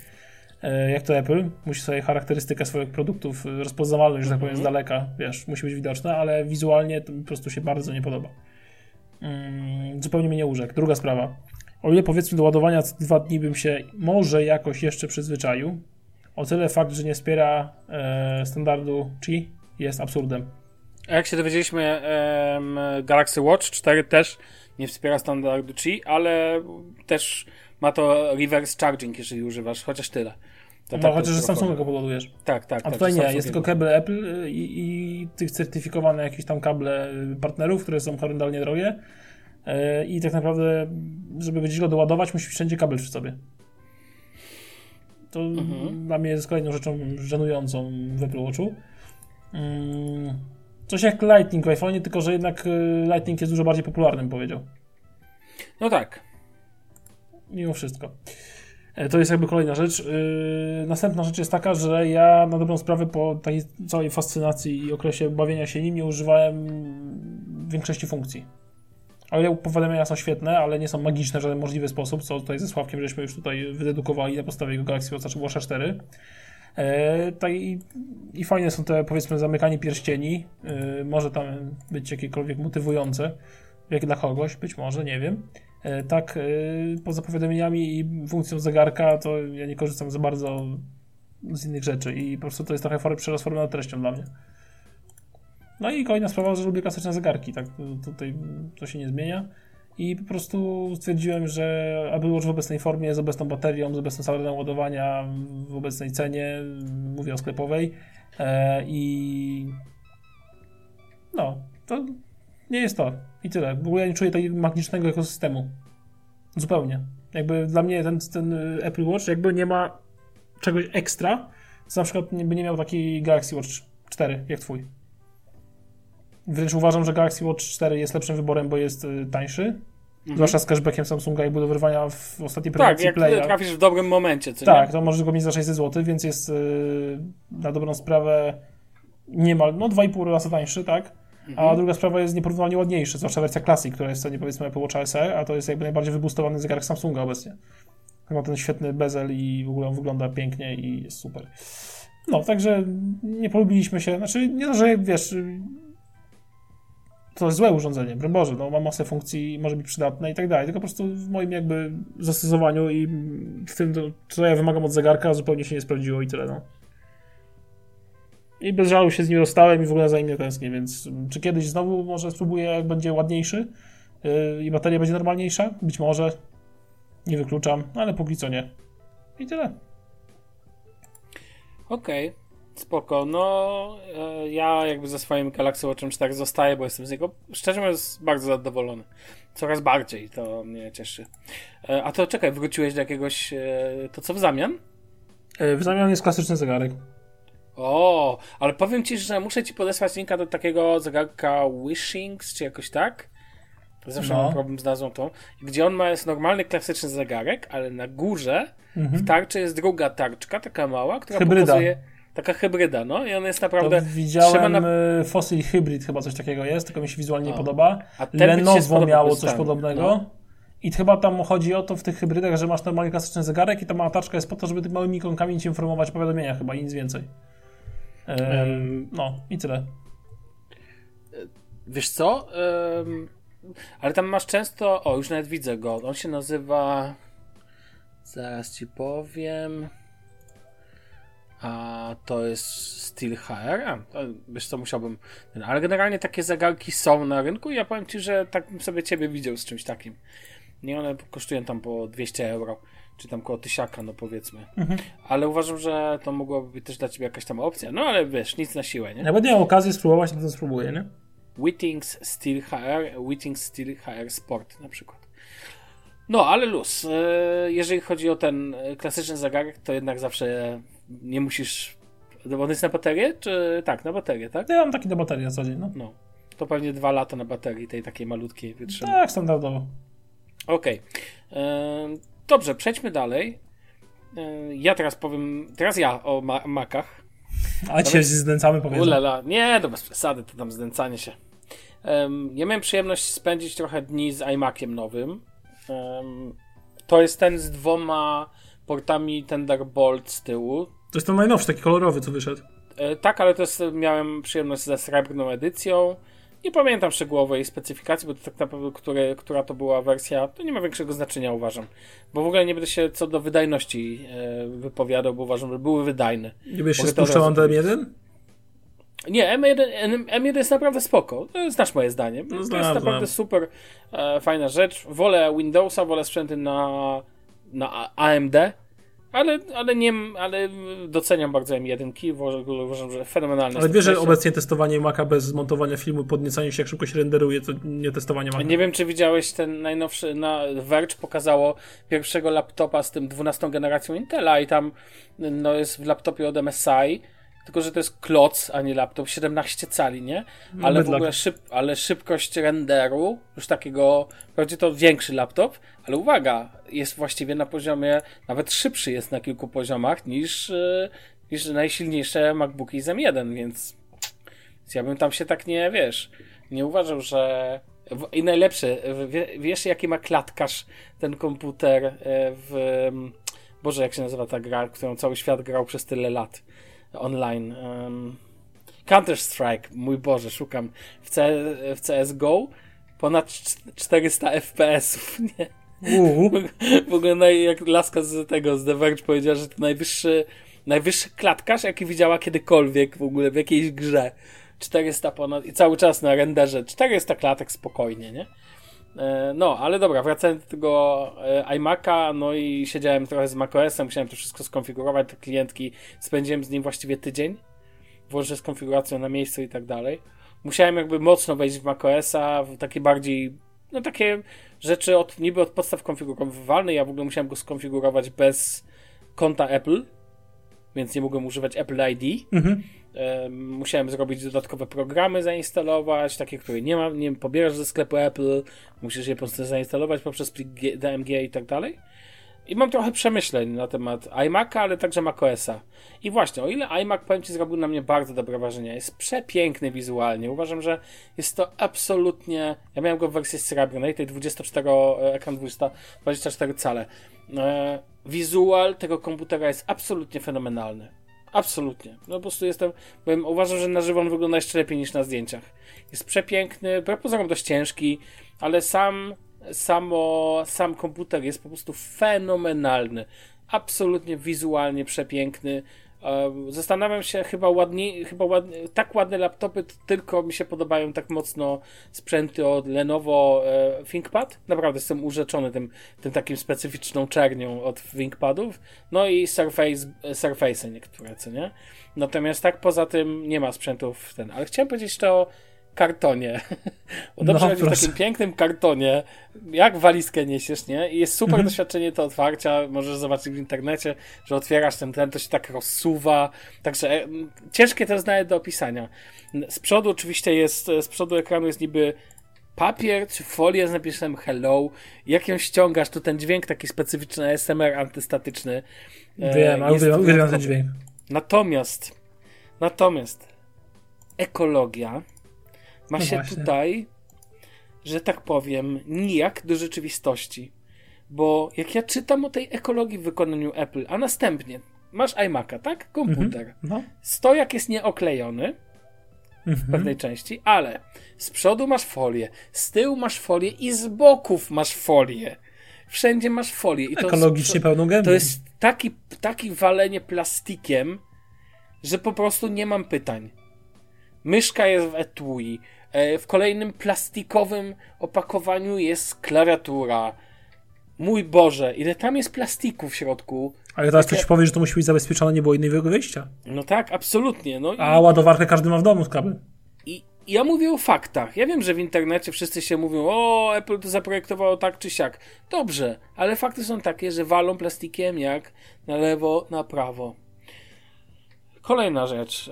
E, jak to Apple, musi sobie charakterystykę swoich produktów, rozpoznawalność, że tak powiem, z mhm. daleka, wiesz, musi być widoczna, ale wizualnie to po prostu się bardzo nie podoba. Mm, zupełnie mnie nie urzekł. Druga sprawa. O ile powiedzmy do ładowania co dwa dni bym się może jakoś jeszcze przyzwyczaił, o tyle fakt, że nie wspiera e, standardu Qi jest absurdem. A jak się dowiedzieliśmy, Galaxy Watch 4 też nie wspiera standardu Qi, ale też ma to reverse charging, jeżeli używasz, chociaż tyle. To no, tak chociaż, że Samsunga go podładujesz. Tak, tak. A tak, tutaj nie, jest tylko kabel Apple i, i tych certyfikowane jakieś tam kable partnerów, które są horrendalnie drogie. E, I tak naprawdę, żeby gdzieś go doładować, musisz wszędzie kabel przy sobie. To mhm. dla mnie jest kolejną rzeczą żenującą w Apple Watchu. Mm, coś jak Lightning w iPhone, tylko że jednak y, Lightning jest dużo bardziej popularnym, powiedział. No tak. Mimo wszystko. E, to jest jakby kolejna rzecz. Następna rzecz jest taka, że ja na dobrą sprawę po tej całej fascynacji i okresie bawienia się nim nie używałem większości funkcji. Ale powiadomienia są świetne, ale nie są magiczne w żaden możliwy sposób, co tutaj ze Sławkiem żeśmy już tutaj wydedukowali na podstawie jego Galaxy Watcha 4. E, tak i, i fajne są te, powiedzmy, zamykanie pierścieni. E, może tam być jakiekolwiek motywujące, jak dla kogoś, być może, nie wiem. E, tak, e, poza powiadomieniami i funkcją zegarka, to ja nie korzystam za bardzo z innych rzeczy i po prostu to jest trochę for, przerost formy treścią dla mnie. No i kolejna sprawa, że lubię klasyczne zegarki, tak, tutaj to się nie zmienia. I po prostu stwierdziłem, że Apple Watch w obecnej formie, z obecną baterią, z obecnym saldonem ładowania, w obecnej cenie, mówię o sklepowej e, i no, to nie jest to. I tyle. W ogóle ja nie czuję takiego magicznego ekosystemu. Zupełnie. Jakby dla mnie ten, ten Apple Watch jakby nie ma czegoś ekstra, co na przykład by nie miał taki Galaxy Watch 4 jak twój. Wręcz uważam, że Galaxy Watch 4 jest lepszym wyborem, bo jest y, tańszy. Mhm. Zwłaszcza z cashbackiem Samsunga i do wyrwania w ostatniej promocji Tak, jak Playa. trafisz w dobrym momencie, co Tak, nie? to możesz go mieć za 600 zł, więc jest yy, na dobrą sprawę niemal, no 2,5 razy tańszy, tak? Mhm. A druga sprawa jest nieporównywalnie ładniejszy, zwłaszcza wersja Classic, która jest w cenie powiedzmy Apple Watch SE, a to jest jakby najbardziej wybustowany zegarek Samsunga obecnie. Ma ten świetny bezel i w ogóle on wygląda pięknie i jest super. No, także nie polubiliśmy się, znaczy nie to, że wiesz, to jest złe urządzenie, broń Boże, no, ma masę funkcji, może być przydatne i tak dalej, tylko po prostu w moim jakby zastosowaniu i w tym, co ja wymagam od zegarka, zupełnie się nie sprawdziło i tyle, no. I bez żalu się z nim rozstałem i w ogóle za nim nie tęsknię, więc czy kiedyś znowu może spróbuję, jak będzie ładniejszy yy, i bateria będzie normalniejsza? Być może. Nie wykluczam, ale póki co nie. I tyle. Okej. Okay. Spoko, no e, ja jakby ze swoim Galaxy Watchem 4 zostaję, bo jestem z niego szczerze mówiąc bardzo zadowolony. Coraz bardziej to mnie cieszy. E, a to czekaj, wróciłeś do jakiegoś, e, to co w zamian? W zamian jest klasyczny zegarek. O, ale powiem ci, że muszę ci podesłać linka do takiego zegarka Wishings, czy jakoś tak. Zawsze no. mam problem z nazwą tą. Gdzie on ma jest normalny, klasyczny zegarek, ale na górze mhm. w tarczy jest druga tarczka, taka mała, która Hybryda. pokazuje Taka hybryda, no i on jest naprawdę... To widziałem na... E, Fossil Hybrid chyba coś takiego jest, tylko mi się wizualnie nie podoba. A Lenovo miało coś podobnego. No. I chyba tam chodzi o to w tych hybrydach, że masz normalnie klasyczny zegarek i ta mała taczka jest po to, żeby tymi małymi ikonkami ci informować o powiadomieniach chyba i nic więcej. Ehm, no i tyle. wiesz co? Ym, ale tam masz często. O, już nawet widzę go. On się nazywa. Zaraz ci powiem. A to jest Steel HR. A, to, wiesz co, musiałbym. Ale generalnie takie zegarki są na rynku i ja powiem ci, że tak bym sobie ciebie widział z czymś takim. Nie one kosztują tam po 200 euro, czy tam koło tysiaka, no powiedzmy. Mhm. Ale uważam, że to mogłaby być też dla ciebie jakaś tam opcja. No ale wiesz, nic na siłę, nie? Nawet nie mam okazji spróbować, to spróbuję, nie? Wittings Steel HR, Wittings Steel HR Sport na przykład. No, ale luz. E, Jeżeli chodzi o ten e, klasyczny zegarek, to jednak zawsze nie musisz. On jest na baterię? Czy tak, na baterię, tak? Ja mam taki do baterii na co dzień, no. No. To pewnie dwa lata na baterii, tej takiej malutkiej wytrzyma. Tak, standardowo. Okej. E, Dobrze, przejdźmy dalej. Ja teraz powiem. Teraz ja o ma- Macach. A się znęcamy, powiedzmy. Ulala, nie, to bez przesady, to tam znęcanie się. Ja miałem przyjemność spędzić trochę dni z iMaciem nowym. To jest ten z dwoma portami Thunderbolt z tyłu. To jest ten najnowszy, taki kolorowy, co wyszedł. E, tak, ale to jest, miałem przyjemność ze srebrną edycją. Nie pamiętam szczegółowo jej specyfikacji, bo to tak naprawdę, które, która to była wersja, to nie ma większego znaczenia, uważam. Bo w ogóle nie będę się co do wydajności e, wypowiadał, bo uważam, że były wydajne. Nie byś się spuszczał razu DM1? Nie, M1, M- M1 jest naprawdę spoko. To Znasz moje zdanie. to znam, jest naprawdę znam. super e, fajna rzecz. Wolę Windowsa, wolę sprzęty na, na AMD, ale, ale nie, ale doceniam bardzo M1. w ogóle Uważam, że fenomenalne Ale wiesz, że obecnie testowanie Maca bez montowania filmu, podniecania się, jak szybko się renderuje, to nie testowanie Maca. Nie wiem, czy widziałeś ten najnowszy, na Verge pokazało pierwszego laptopa z tym 12 generacją Intela i tam no, jest w laptopie od MSI, tylko że to jest kloc, a nie laptop, 17 cali, nie? Ale w ogóle szyb, ale szybkość renderu, już takiego, wprawdzie to większy laptop, ale uwaga, jest właściwie na poziomie, nawet szybszy jest na kilku poziomach niż, e, niż najsilniejsze MacBooki z M1, więc więc ja bym tam się tak nie, wiesz, nie uważał, że... I najlepsze, wiesz jaki ma klatkarz ten komputer e, w... Boże, jak się nazywa ta gra, którą cały świat grał przez tyle lat online. em, Counter-Strike, mój Boże, szukam w, C, w CSGO ponad cz- 400 FPS-ów, nie? Uuu. W ogóle naj, jak laska z tego, z The Verge powiedziała, że to najwyższy, najwyższy klatkarz, jaki widziała kiedykolwiek w ogóle w jakiejś grze. 400 ponad i cały czas na renderze 400 klatek spokojnie, nie? E, No, ale dobra, wracając do tego e, iMac'a, no i siedziałem trochę z macOSem, musiałem to wszystko skonfigurować, te klientki, spędziłem z nim właściwie tydzień, włożę z konfiguracją na miejscu i tak dalej. Musiałem jakby mocno wejść w macOSa, w takie bardziej, no takie rzeczy od, niby od podstaw konfigurowalne, ja w ogóle musiałem go skonfigurować bez konta Apple, więc nie mogłem używać Apple ID. Mhm. Em, musiałem zrobić dodatkowe programy, zainstalować, takie, które nie ma, nie pobierasz ze sklepu Apple, musisz je po prostu zainstalować poprzez plik DMG i tak dalej. I mam trochę przemyśleń na temat iMac'a, ale także macOSa. I właśnie, o ile iMac, powiem Ci, zrobił na mnie bardzo dobre wrażenie, jest przepiękny wizualnie. Uważam, że jest to absolutnie... Ja miałem go w wersji srebrnej, tej 24, e, ekran 20, 24 cale. Wizual tego komputera jest absolutnie fenomenalny. Absolutnie. No po prostu jestem. Powiem, uważam, że na żywo on wygląda jeszcze lepiej niż na zdjęciach. Jest przepiękny, pozorom dość ciężki, ale sam, samo, sam komputer jest po prostu fenomenalny. Absolutnie wizualnie przepiękny. Zastanawiam się, chyba ładnie, chyba ładnie, tak ładne laptopy tylko mi się podobają tak mocno sprzęty od Lenovo e, ThinkPad. Naprawdę jestem urzeczony tym, tym takim specyficzną czernią od ThinkPadów. No i Surface, Surface niektóre, co nie? Natomiast tak poza tym nie ma sprzętów ten. Ale chciałem powiedzieć to o kartonie. [LAUGHS] Bo dobrze No, w takim pięknym kartonie, jak walizkę niesiesz, nie? I jest super Mhm. doświadczenie to otwarcia. Możesz zobaczyć w internecie, że otwierasz ten ten, to się tak rozsuwa. Także e, ciężkie to jest nawet do opisania. Z przodu oczywiście jest, e, z przodu ekranu jest niby papier czy folia z napisem hello. Jak ją ściągasz, to ten dźwięk taki specyficzny ASMR antystatyczny. e, Wiem, ale uwielbiam, ten dźwięk. Natomiast, natomiast ekologia ma No się właśnie. tutaj, że tak powiem, nijak do rzeczywistości. Bo jak ja czytam o tej ekologii w wykonaniu Apple, a następnie masz iMac'a, tak? Komputer. No. Stojak jest nieoklejony, w pewnej części, ale z przodu masz folię, z tyłu masz folię i z boków masz folię. Wszędzie masz folię. I to Ekologicznie jest, pełną gębą. To jest taki, taki walenie plastikiem, że po prostu nie mam pytań. Myszka jest w etui. E, W kolejnym plastikowym opakowaniu jest klawiatura. Mój Boże, ile tam jest plastiku w środku. Ale teraz Takie- ktoś powie, że to musi być zabezpieczone, nie było innego wyjścia. No tak, absolutnie. No i- A ładowarkę każdy ma w domu z kablem. I ja mówię o faktach. Ja wiem, że w internecie wszyscy się mówią, o, Apple to zaprojektowało tak czy siak. Dobrze, ale fakty są takie, że walą plastikiem jak na lewo, na prawo. Kolejna rzecz.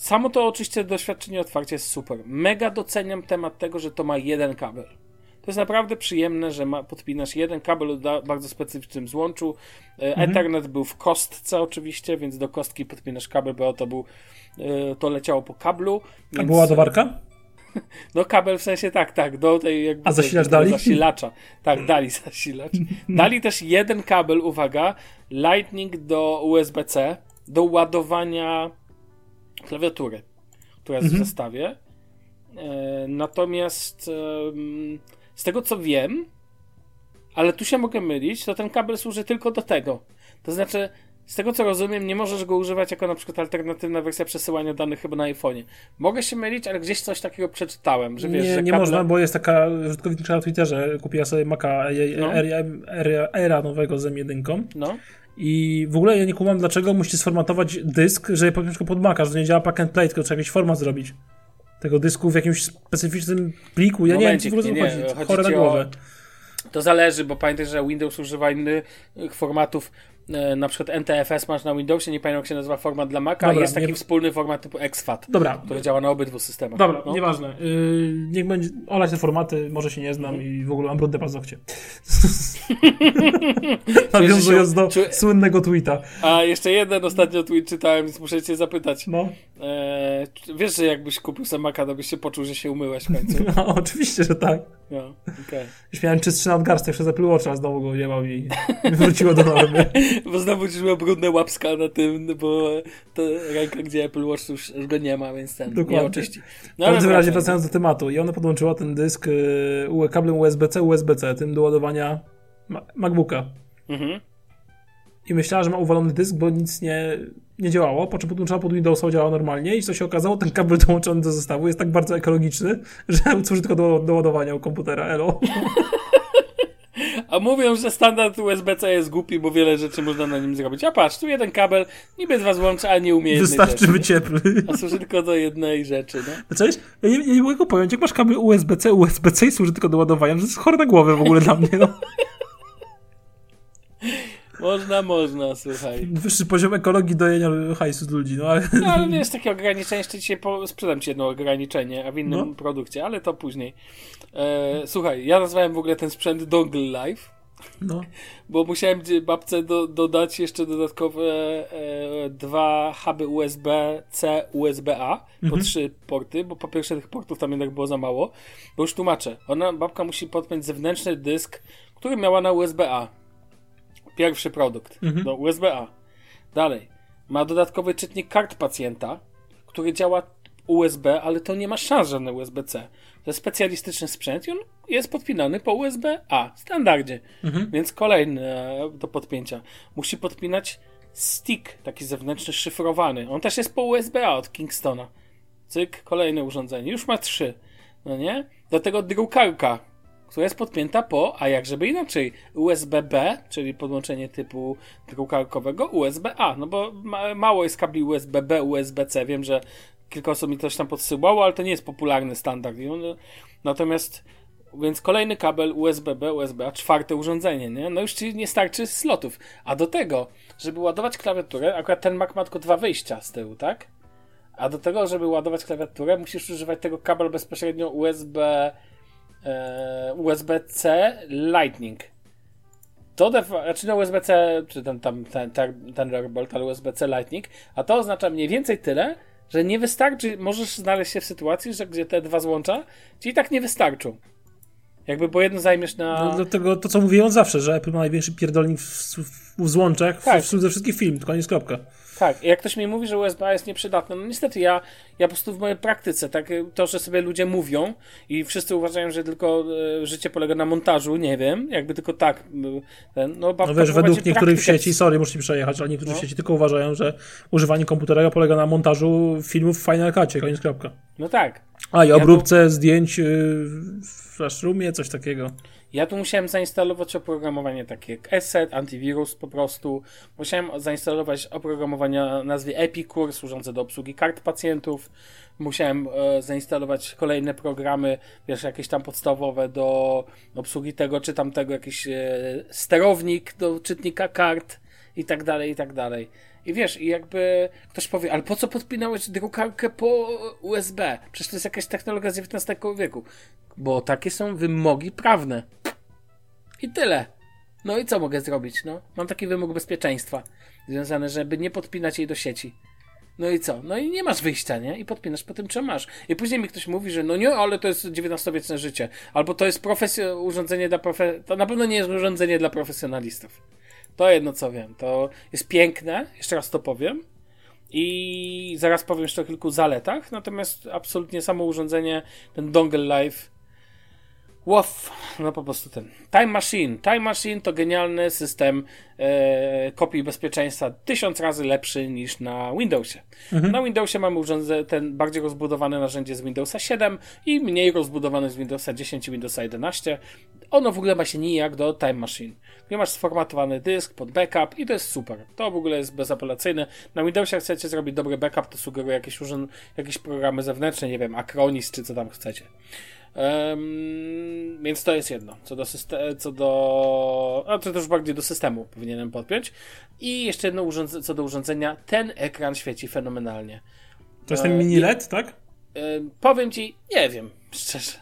Samo to oczywiście doświadczenie otwarcia jest super. Mega doceniam temat tego, że to ma jeden kabel. To jest naprawdę przyjemne, że ma, podpinasz jeden kabel o bardzo specyficznym złączu. E, Ethernet był w kostce oczywiście, więc do kostki podpinasz kabel, bo to był e, to leciało po kablu. A Więc, była ładowarka? [LAUGHS] No kabel w sensie tak, tak, do tej jakby A zasilacz dali? zasilacza. Tak, dali [LAUGHS] zasilacz. [LAUGHS] Dali też jeden kabel, uwaga, Lightning do USB-C do ładowania klawiatury, która jest Mhm. w zestawie. E, natomiast z tego co wiem, ale tu się mogę mylić, to ten kabel służy tylko do tego. To znaczy, z tego co rozumiem, nie możesz go używać jako na przykład alternatywna wersja przesyłania danych chyba na iPhone'ie. Mogę się mylić, ale gdzieś coś takiego przeczytałem, że wiesz, nie, że nie kable... można, bo jest taka użytkowniczka na Twitterze, kupiła sobie Maca No. Era, Era, Era nowego z M1 No, i w ogóle ja nie kumam, dlaczego musicie sformatować dysk, żeby po prostu pod Maca, że nie działa pack and play, tylko trzeba jakiś format zrobić. Tego dysku w jakimś specyficznym pliku. Ja nie wiem, co w ogóle Momencik, chodzi. Chore na ci o- głowę. to zależy, bo pamiętaj, że Windows używa innych formatów. E, Na przykład NTFS masz na Windowsie, nie pamiętam jak się nazywa format dla Maca, Dobra, i jest taki nie- wspólny format typu exFAT, Dobra, który działa na obydwu systemach. Dobra, no. nieważne. Yy, niech będzie. Olać te formaty, może się nie znam i w ogóle mam brudne paznokcie. [LAUGHS] Nawiązując do Czuję- słynnego tweeta. A jeszcze jeden ostatnio tweet czytałem, więc muszę cię zapytać. No, E, wiesz, że jakbyś kupił sobie Maca, to byś się poczuł, że się umyłeś w końcu. [LAUGHS] no oczywiście, że tak. No, okej. Już miałem czystszy nadgarstek przez Apple Watcha, znowu go nie mam i wróciło do normy. [LAUGHS] Bo znowu już miał brudne łapska na tym, bo to ręka, gdzie Apple Watch już, już go nie ma, więc ten Dokładnie. nie oczyści. W No, ale każdym razie wracając. do tematu. I ona podłączyła ten dysk yy, kablem USB-C, USB-C, tym do ładowania Ma- MacBooka. Mhm. I myślała, że ma uwalony dysk, bo nic nie, nie działało, po czym podłączyła pod Windowsa, działa normalnie i co się okazało, ten kabel dołączony do zestawu jest tak bardzo ekologiczny, [LAUGHS] że służy tylko do, do ładowania u komputera, elo. [LAUGHS] A mówią, że standard USB-C jest głupi, bo wiele rzeczy można na nim zrobić. A patrz, tu jeden kabel, niby dwa złącza, a nie umie Wystarczy ciepły. A służy tylko do jednej rzeczy, no. Znaczy, ja nie, nie mogę pojąć, jak masz kabel USB-C, USB-C i służy tylko do ładowania, że to jest chore na głowę w ogóle dla mnie, no. [LAUGHS] Można, można, słuchaj. Wyższy poziom ekologii dojenia hajsu z ludzi, no ale... No ale wiesz, takie ograniczenie, jeszcze dzisiaj po, sprzedam ci jedno ograniczenie, a w innym No. produkcie, ale to później. E, słuchaj, ja nazwałem w ogóle ten sprzęt Dongle Life, no. bo musiałem babce do, dodać jeszcze dodatkowe e, dwa huby USB-C, USB-A, po trzy porty, bo po pierwsze tych portów tam jednak było za mało, bo już tłumaczę. Ona, babka musi podpiąć zewnętrzny dysk, który miała na USB-A. Pierwszy produkt do USB-A. Dalej. Ma dodatkowy czytnik kart pacjenta, który działa USB, ale to nie ma szans żadne USB-C. To jest specjalistyczny sprzęt i on jest podpinany po USB-A, standardzie. Więc kolejny e, do podpięcia. Musi podpinać stick, taki zewnętrzny, szyfrowany. On też jest po USB-A od Kingstona. Cyk, kolejne urządzenie. Już ma trzy. No nie? Do tego drukarka, która jest podpięta po, a jak żeby inaczej, USB-B, czyli podłączenie typu drukarkowego, USB-A. No bo ma, mało jest kabli USB-B, USB-C. Wiem, że kilka osób mi coś tam podsyłało, ale to nie jest popularny standard. Natomiast, więc kolejny kabel USB-B, USB-A, czwarte urządzenie, nie? No już ci nie starczy slotów. A do tego, żeby ładować klawiaturę, akurat ten Mac ma tylko dwa wyjścia z tyłu, tak? A do tego, żeby ładować klawiaturę, musisz używać tego kabel bezpośrednio USB, USB-C Lightning. To de znaczy no USB-C, czy ten tam ten, ten, Thunderbolt, ale USB-C Lightning, a to oznacza mniej więcej tyle, że nie wystarczy, możesz znaleźć się w sytuacji, że gdzie te dwa złącza ci i tak nie wystarczą. Jakby bo jedno zajmiesz na... No, dlatego to, co mówiłem zawsze, że Apple ma największy pierdolnik w, w, w złączach Tak. w, w, ze wszystkich film, to koniec kropka. Tak, jak ktoś mi mówi, że USB jest nieprzydatne, no niestety ja, ja po prostu w mojej praktyce, tak, to, że sobie ludzie mówią i wszyscy uważają, że tylko e, życie polega na montażu, nie wiem, jakby tylko tak, ten, no, no wiesz, według niektórych sieci, sorry, muszę ci przejechać, ale niektórzy no. w sieci tylko uważają, że używanie komputera polega na montażu filmów w Final Cutie, koniec kropka. No tak. A i obróbce ja to... zdjęć y, w Flashroomie, coś takiego. Ja tu musiałem zainstalować oprogramowanie takie jak Asset, antywirus po prostu. Musiałem zainstalować oprogramowanie o nazwie Epicure, służące do obsługi kart pacjentów. Musiałem e, zainstalować kolejne programy, wiesz, jakieś tam podstawowe do obsługi tego czy tamtego, jakiś e, sterownik do czytnika kart i tak dalej, i tak dalej. I wiesz, i jakby ktoś powie, ale po co podpinałeś drukarkę po USB? Przecież to jest jakaś technologia z XIX wieku. Bo takie są wymogi prawne. I tyle. No i co mogę zrobić? No, mam taki wymóg bezpieczeństwa związany, żeby nie podpinać jej do sieci. No i co? No i nie masz wyjścia, nie? I podpinasz po tym, co masz. I później mi ktoś mówi, że no nie, ale to jest XIX-wieczne życie. Albo to jest profesjo- urządzenie dla profe... To na pewno nie jest urządzenie dla profesjonalistów. To jedno co wiem. To jest piękne, jeszcze raz to powiem. I zaraz powiem jeszcze o kilku zaletach. Natomiast absolutnie samo urządzenie, ten dongle live Łof, no po prostu ten. Time Machine. Time Machine to genialny system e, kopii bezpieczeństwa, tysiąc razy lepszy niż na Windowsie. Mhm. Na Windowsie mamy urządzenie, ten bardziej rozbudowane narzędzie z Windowsa 7 i mniej rozbudowane z Windowsa 10 i Windowsa 11. Ono w ogóle ma się nijak do Time Machine. Nie masz sformatowany dysk pod backup i to jest super. To w ogóle jest bezapelacyjne. Na Windowsie jak chcecie zrobić dobry backup, to sugeruję jakieś, urząd- jakieś programy zewnętrzne, nie wiem, Acronis czy co tam chcecie. Um, więc to jest jedno. Co do systemu, co do. A to też bardziej do systemu powinienem podpiąć. I jeszcze jedno urządzenie, co do urządzenia. Ten ekran świeci fenomenalnie. To jest ten mini LED, tak? E, powiem ci, nie wiem, [LAUGHS] szczerze.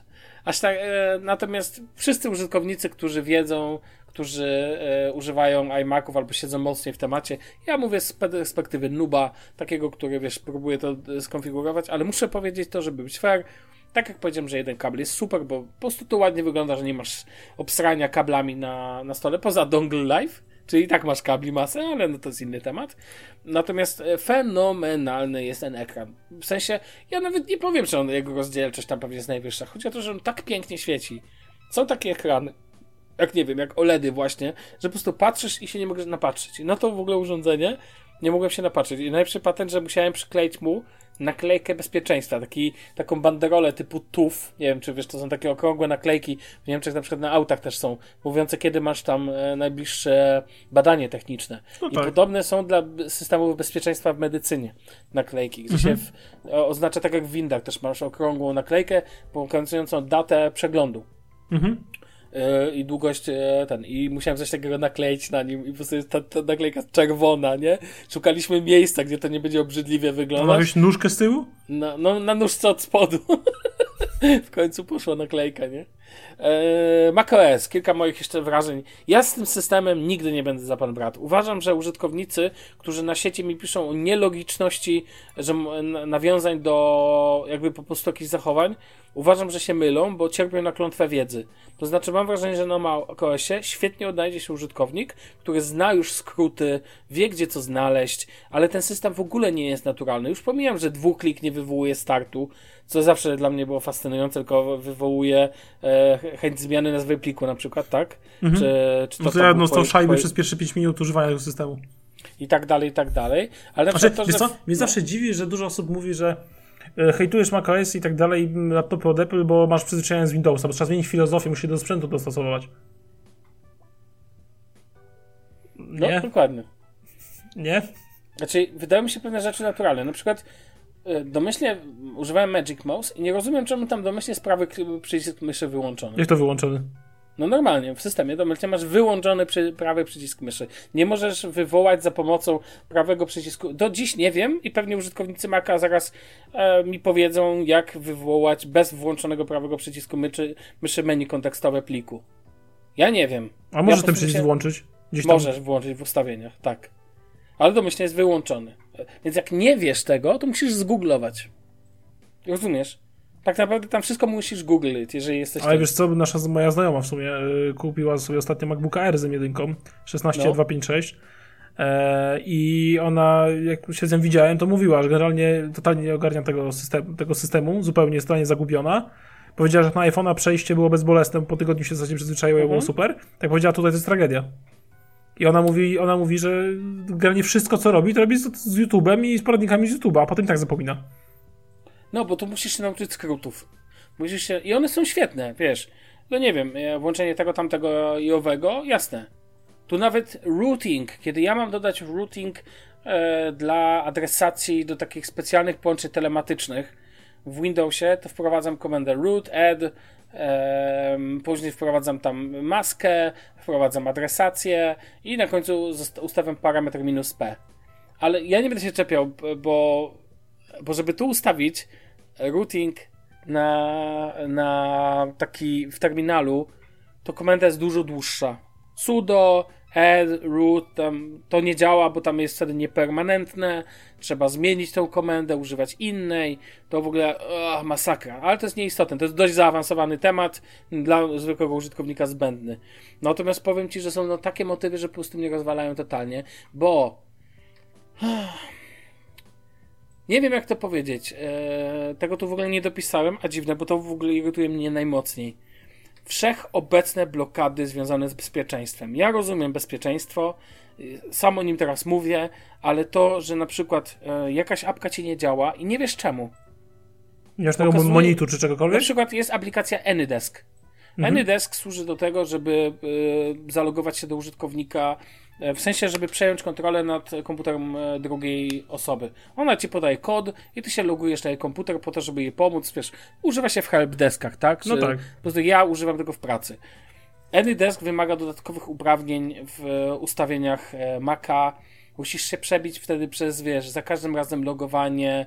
Aż tak, e, natomiast wszyscy użytkownicy, którzy wiedzą, którzy e, używają iMaców albo siedzą mocniej w temacie, ja mówię z perspektywy nuba, takiego, który wiesz, próbuje to skonfigurować, ale muszę powiedzieć to, żeby być fair, tak jak powiedziałem, że jeden kabel jest super, bo po prostu to ładnie wygląda, że nie masz obsrania kablami na, na stole, poza dongle live, czyli tak masz kabli masę, ale no to jest inny temat. Natomiast e, fenomenalny jest ten ekran. W sensie, ja nawet nie powiem, czy on, jego rozdzielczość tam pewnie jest najwyższa. Chodzi o to, że on tak pięknie świeci. Są takie ekrany, jak nie wiem, jak OLEDy właśnie, że po prostu patrzysz i się nie możesz napatrzeć. I na to w ogóle urządzenie nie mogłem się napatrzeć. I najlepszy patent, że musiałem przykleić mu naklejkę bezpieczeństwa, taki, taką banderolę typu TUF, nie wiem czy wiesz, to są takie okrągłe naklejki, w Niemczech na przykład na autach też są, mówiące kiedy masz tam e, najbliższe badanie techniczne. No tak. I podobne są dla systemów bezpieczeństwa w medycynie naklejki, gdzie mhm. się w, oznacza tak jak w windach, też masz okrągłą naklejkę pokazującą datę przeglądu. Mhm. E, i długość e, ten i musiałem coś takiego nakleić na nim i po prostu jest ta, ta naklejka czerwona, nie? Szukaliśmy miejsca, gdzie to nie będzie obrzydliwie wyglądać. Masz nóżkę z tyłu? No, no na nóżce od spodu. [LAUGHS] w końcu poszła naklejka, nie? Eee, macOS, kilka moich jeszcze wrażeń. Ja z tym systemem nigdy nie będę za pan brat. Uważam, że użytkownicy, którzy na sieci mi piszą o nielogiczności, że nawiązań do jakby po prostu jakichś zachowań, uważam, że się mylą, bo cierpią na klątwę wiedzy. To znaczy, mam wrażenie, że na macOSie świetnie odnajdzie się użytkownik, który zna już skróty, wie gdzie co znaleźć, ale ten system w ogóle nie jest naturalny. Już pomijam, że dwuklik nie wywołuje startu, co zawsze dla mnie było fascynujące, tylko wywołuje e, chęć zmiany nazwy pliku na przykład, tak? Mhm. Czy, czy to no to ja dostał szajby przez pierwsze 5 minut używania tego systemu. I tak dalej, i tak dalej. Ale znaczy, to, że... co? Mnie no. zawsze dziwi, że dużo osób mówi, że e, hejtujesz macOS i tak dalej, laptopy od Apple, bo masz przyzwyczajenie z Windowsa, bo trzeba zmienić filozofię, musisz się do sprzętu dostosować. No, Nie? No, dokładnie. Nie? Znaczy, wydają mi się pewne rzeczy naturalne. Na przykład domyślnie używałem Magic Mouse i nie rozumiem, czemu tam domyślnie jest prawy przycisk myszy wyłączony. Jak to wyłączony? No normalnie, w systemie domyślnie masz wyłączony przy, prawy przycisk myszy. Nie możesz wywołać za pomocą prawego przycisku. Do dziś nie wiem i pewnie użytkownicy Maca zaraz e, mi powiedzą, jak wywołać bez włączonego prawego przycisku myszy, myszy menu kontekstowe pliku. Ja nie wiem. A możesz ja ten przycisk się... włączyć? Gdzieś tam... Możesz włączyć w ustawieniach, tak. Ale domyślnie jest wyłączony. Więc jak nie wiesz tego, to musisz zgooglować. Rozumiesz? Tak naprawdę tam wszystko musisz googlić, jeżeli jesteś... Ale wiesz co, nasza moja znajoma w sumie y, kupiła sobie ostatnio MacBooka Air z jedynką 16256 E, I ona, jak się z nią widziałem, to mówiła, że generalnie totalnie nie ogarnia tego systemu, tego systemu zupełnie jest totalnie zagubiona. Powiedziała, że na iPhone'a przejście było bezbolesne, po tygodniu się w zasadzie przyzwyczaiła, mhm. było super. Tak powiedziała, tutaj to jest tragedia. I ona mówi, ona mówi, że generalnie wszystko, co robi, to robi z, z YouTube'em i z poradnikami z YouTube'a, a potem tak zapomina. No, bo tu musisz się nauczyć skrótów. Musisz się... I one są świetne, wiesz. No nie wiem, e, włączenie tego, tamtego i owego, jasne. Tu nawet routing, kiedy ja mam dodać routing e, dla adresacji do takich specjalnych połączeń telematycznych w Windowsie, to wprowadzam komendę root add, później wprowadzam tam maskę, wprowadzam adresację i na końcu ustawiam parametr minus p. Ale ja nie będę się czepiał, bo, bo żeby tu ustawić routing na, na taki w terminalu, to komenda jest dużo dłuższa. Sudo add, root, tam to nie działa, bo tam jest wtedy niepermanentne, trzeba zmienić tę komendę, używać innej, to w ogóle masakra, ale to jest nieistotne, to jest dość zaawansowany temat, dla zwykłego użytkownika zbędny. Natomiast powiem Ci, że są no, takie motywy, że po prostu mnie rozwalają totalnie, bo nie wiem jak to powiedzieć, eee, tego tu w ogóle nie dopisałem, a dziwne, bo to w ogóle irytuje mnie najmocniej wszechobecne blokady związane z bezpieczeństwem. Ja rozumiem bezpieczeństwo, y, sam o nim teraz mówię, ale to, że na przykład e, jakaś apka ci nie działa i nie wiesz czemu. Nie masz tego monitu czy czegokolwiek? Na przykład jest aplikacja AnyDesk. Mhm. AnyDesk służy do tego, żeby y, zalogować się do użytkownika w sensie, żeby przejąć kontrolę nad komputerem e, drugiej osoby. Ona ci podaje kod i ty się logujesz na jej komputer po to, żeby jej pomóc. Wiesz, używa się w helpdeskach, tak? No tak. Po prostu ja używam tego w pracy. AnyDesk wymaga dodatkowych uprawnień w ustawieniach e, Maca. Musisz się przebić wtedy przez, wiesz, za każdym razem logowanie